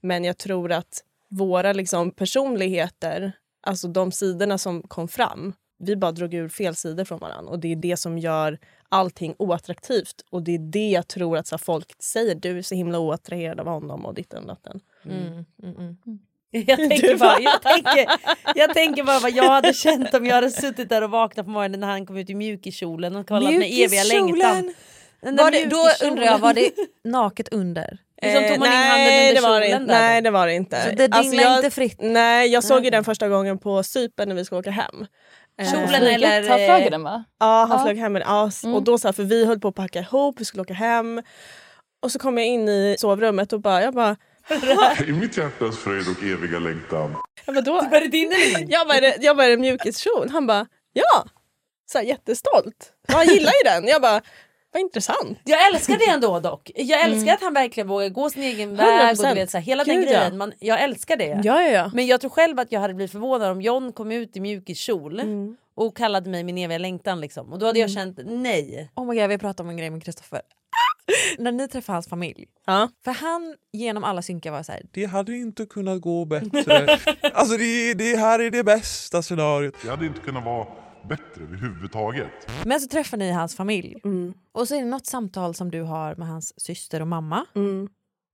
Men jag tror att våra liksom, personligheter, alltså de sidorna som kom fram, vi bara drog ur fel sidor från varandra. Och det är det som gör allting oattraktivt. Och det är det jag tror att så här, folk säger. Du är så himla oattraherad av honom och ditten och datten. Mm, mm, mm. Jag, tänker bara, jag, tänker, jag tänker bara vad jag hade känt om jag hade suttit där och vaknat på morgonen när han kom ut i mjukiskjolen och kollat med eviga längtan. Var det, då undrar jag, var det naket under? Liksom tog man in handen nej, under det var det inte. där Nej det var det inte. Så det dinglar jag, inte fritt? Nej jag såg ju den första gången på Cypern när vi skulle åka hem. Kjolen Eh, eller... Han flög den va? Ja, han Ja. flög hem med. Ja, s- Och då så här, för vi höll på att packa ihop, vi skulle åka hem. Och så kom jag in i sovrummet och bara, jag bara, I mitt hjärtas fröjd och eviga längtan. jag bara då, Var det din eller min? jag bara, är det- jag bara är det mjukiskjol? Han bara, ja! Så här, jättestolt. Ja, Han gillar ju den. Jag bara, vad intressant. Jag älskar det ändå dock. Jag älskar att han verkligen vågar gå sin egen väg och du 100%. vet, så här, hela den Gud, ja. grejen. Man, jag älskar det. Ja, ja, ja. Men jag tror själv att jag hade blivit förvånad om John kom ut i mjukiskjol Mm. och kallade mig min eviga längtan liksom. Och då hade jag känt nej. Oh my God, vi pratade om en grej med Kristoffer. När ni träffade hans familj. Ja. För han genom alla synkar var så här. Det hade inte kunnat gå bättre. alltså det, det här är det bästa scenariot. Det hade inte kunnat vara bättre överhuvudtaget. Men så träffar ni hans familj. Mm. Och så är det något samtal som du har med hans syster och mamma. Mm.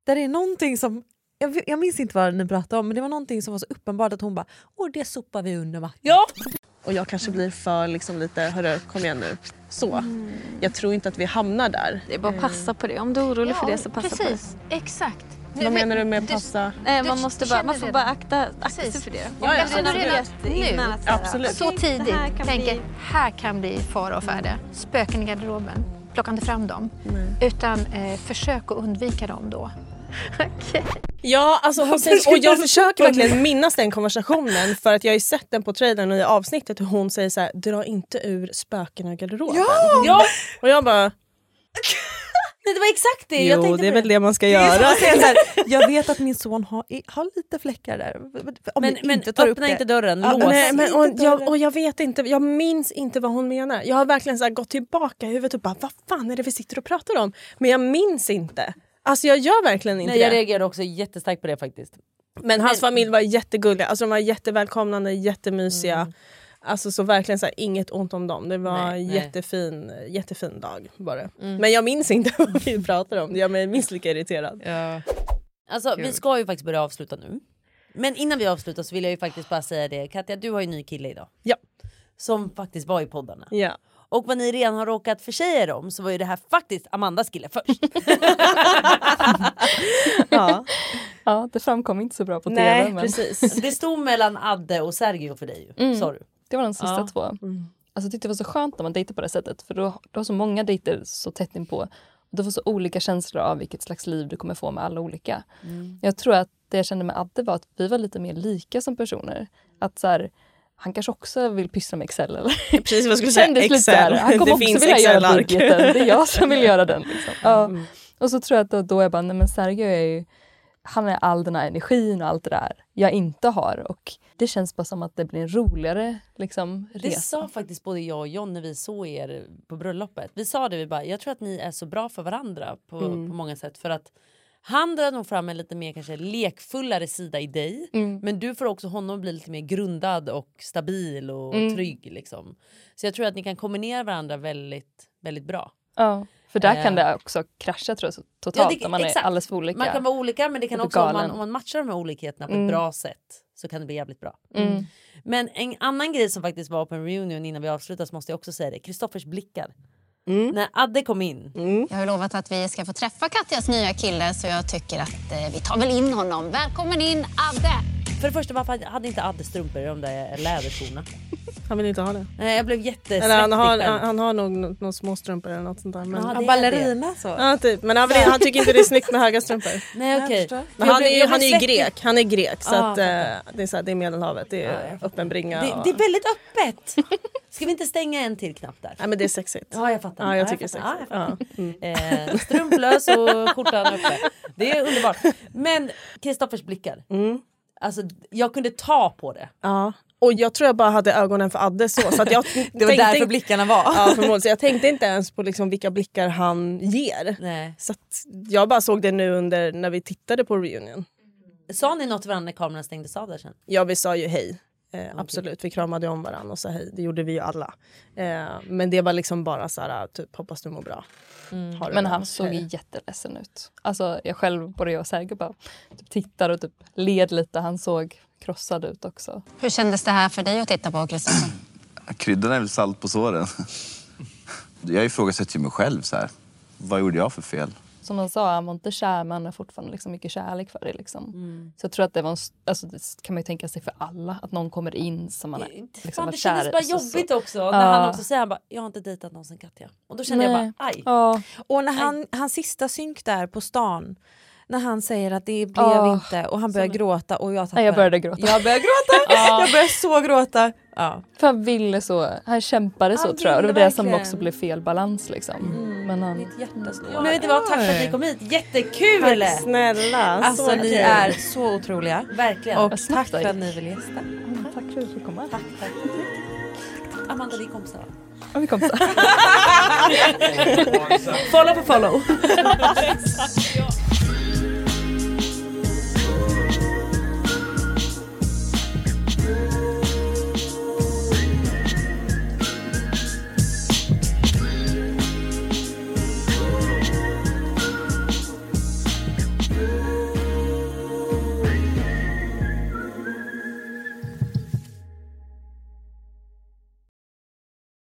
Där det är någonting som, jag, jag minns inte vad ni pratade om men det var någonting som var så uppenbart att hon bara åh det sopar vi under mattan. Ja! Och jag kanske blir för liksom lite, hörru kom igen nu. Så. Mm. Jag tror inte att vi hamnar där. Det är bara att passa på det. Om du är orolig för det så passa precis. på det. Exakt. Vad menar du med passa? Nej, man, måste bara, man får bara akta, akta sig för det. Ja, ja, Känner du redan innan nu, Absolut. så tidigt, det här kan tänker bli- här kan bli fara och färde. Spöken i garderoben, plocka inte fram dem. Utan eh, försök att undvika dem då. Ja, alltså hon säger, och jag försöker verkligen minnas den konversationen för att jag har ju sett den på trailern och i avsnittet hur hon säger så här: dra inte ur spökena i garderoben. Ja! Ja! Och jag bara, Nej, det var exakt det jag jo det är väl det man ska göra. här, jag vet att min son har, har lite fläckar där. Om Men, men inte tar upp öppna det. inte dörren, Ja, lås. nej, men, och, jag, och jag vet inte, jag minns inte vad hon menar. Jag har verkligen så här gått tillbaka i huvudet och bara vad fan är det vi sitter och pratar om? Men jag minns inte. Alltså jag gör verkligen inte Nej, jag det. reagerade också jättestarkt på det faktiskt. Men hans Men- familj var jättegulliga, alltså de var jättevälkomnande, jättemysiga. Mm. Alltså så verkligen så här, inget ont om dem. Det var Nej, en nej. jättefin, jättefin dag bara. Mm. Men jag minns inte vad vi pratar om. Gör mig minst lika irriterad. Ja. Alltså vi ska ju faktiskt börja avsluta nu. Men innan vi avslutar så vill jag ju faktiskt bara säga det. Katja du har ju en ny kille idag. Ja. Som faktiskt var i poddarna. Ja. Och vad ni redan har råkat försäga er om så var ju det här faktiskt Amandas kille först. ja. Ja, det framkom inte så bra på Nej, tv. Men precis. det stod mellan Adde och Sergio för dig ju. Mm. Sa du. Det var de sista Ja. två. Alltså, jag tyckte det var så skönt när man dejtar på det sättet. För då, då har så många dejter så tätt inpå. Och du får så olika känslor av vilket slags liv du kommer få med alla olika. Mm. Jag tror att det jag kände med Adde var att vi var lite mer lika som personer. Att så här, han kanske också vill pyssla med Excel. Eller? Precis vad jag skulle säga, Excel. Han kommer Det också finns vilja göra budgeten. Det är jag som vill göra den. Liksom. Ja. Mm. Och så tror jag att då, då är jag bara, nej men Sergio är ju han är all den här energin och allt det där jag inte har. Och det känns bara som att det blir en roligare liksom, Det resa. sa faktiskt både jag och John när vi såg er på bröllopet. Vi sa det, vi bara, jag tror att ni är så bra för varandra på, Mm. på många sätt. För att Han drar nog fram en lite mer kanske lekfullare sida i dig. Mm. Men du får också honom att bli lite mer grundad och stabil och Mm. trygg. Liksom. Så jag tror att ni kan kombinera varandra väldigt, väldigt bra. Ja, för där kan Eh. det också krascha tror jag, totalt det- när man exakt. är alldeles för olika. Man kan vara olika men det kan också om man, om man matchar de här olikheterna på Mm. ett bra sätt så kan det bli jävligt bra. Mm. Men en annan grej som faktiskt var på en reunion innan vi avslutar så måste jag också säga det. Kristoffers blickar. Mm. När Adde kom in. Jag har lovat att vi ska få träffa Katjas nya kille så jag tycker att eh, vi tar väl in honom. Välkommen in Adde! För det första varför hade inte Adde strumpor i de där läderskorna? Han vill inte ha det. Nej jag blev jättesvettig Eller han har, han har nog nå- några små strumpor eller något sånt där. Men... Ja, ballerina så. Ja, typ. Men han, vill, han tycker inte det är snyggt med höga strumpor. Nej okej. Men han är, ju- han är ju grek, han är grek så Ja, att, eh, det, är så här, det är medelhavet, det är öppen bringa. Det, och... det är väldigt öppet. Ska vi inte stänga en till knapp där? Nej men det är sexigt. Ja jag fattar. Ja, jag tycker fattar. det är Ja, jag sexigt. fattar. Eh, strumplös och skjortan uppe. Det är underbart. Men Kristoffers blickar. Alltså jag kunde ta på det. Ja. Och jag tror jag bara hade ögonen för Adde så. så att jag Det var därför blickarna var. Ja, förmodligen. så jag tänkte inte ens på liksom vilka blickar han ger. Nej. Så jag bara såg det nu under när vi tittade på reunion. Sa ni något till varandra när kameran stängdes av där sen? Ja vi sa ju hej. Eh, Absolut, vi kramade om varandra och sa hej. Det gjorde vi ju alla. Eh, men det var liksom bara så här, typ hoppas du mår bra. Mm. Det Men han såg Hej. jätteledsen ut. Alltså jag själv, både jag och Sergej bara typ tittar och typ led lite. Han såg krossad ut också. Hur kändes det här för dig att titta på Kristoffer? Kryddan är väl salt på såren. Jag ifrågasätter ju mig själv så här. Vad gjorde jag för fel? Som han sa, han var inte kär men han har fortfarande liksom mycket kärlek för det. Liksom. Mm. Så jag tror att det var en, alltså, det kan man ju tänka sig för alla. Att någon kommer in som man är liksom Fan, det kär kändes i. bara Så- jobbigt också när Ja. han också säger han bara, jag har inte dejtat någon sen Katja. Och då kände jag bara aj. Ja. Och när han, hans sista synk där på stan när han säger att det blev Åh, inte och han börjar gråta och jag tappar. Nej, jag började gråta. Jag började gråta! Ja. Jag började så gråta. Ja. För han ville så. Han kämpade så Han tror jag. Och Det var det som också blev fel balans liksom. Men han... Mitt hjärta slår. Men vet ni vad, tack för att ni kom hit. Jättekul! Tack snälla. Alltså så ni kul. är så otroliga. Verkligen. Och tack för att ni ville gästa. Tack för att du fick komma. Tack, tack. Amanda vi är kompisar? Ja, vi kom så. follow på follow.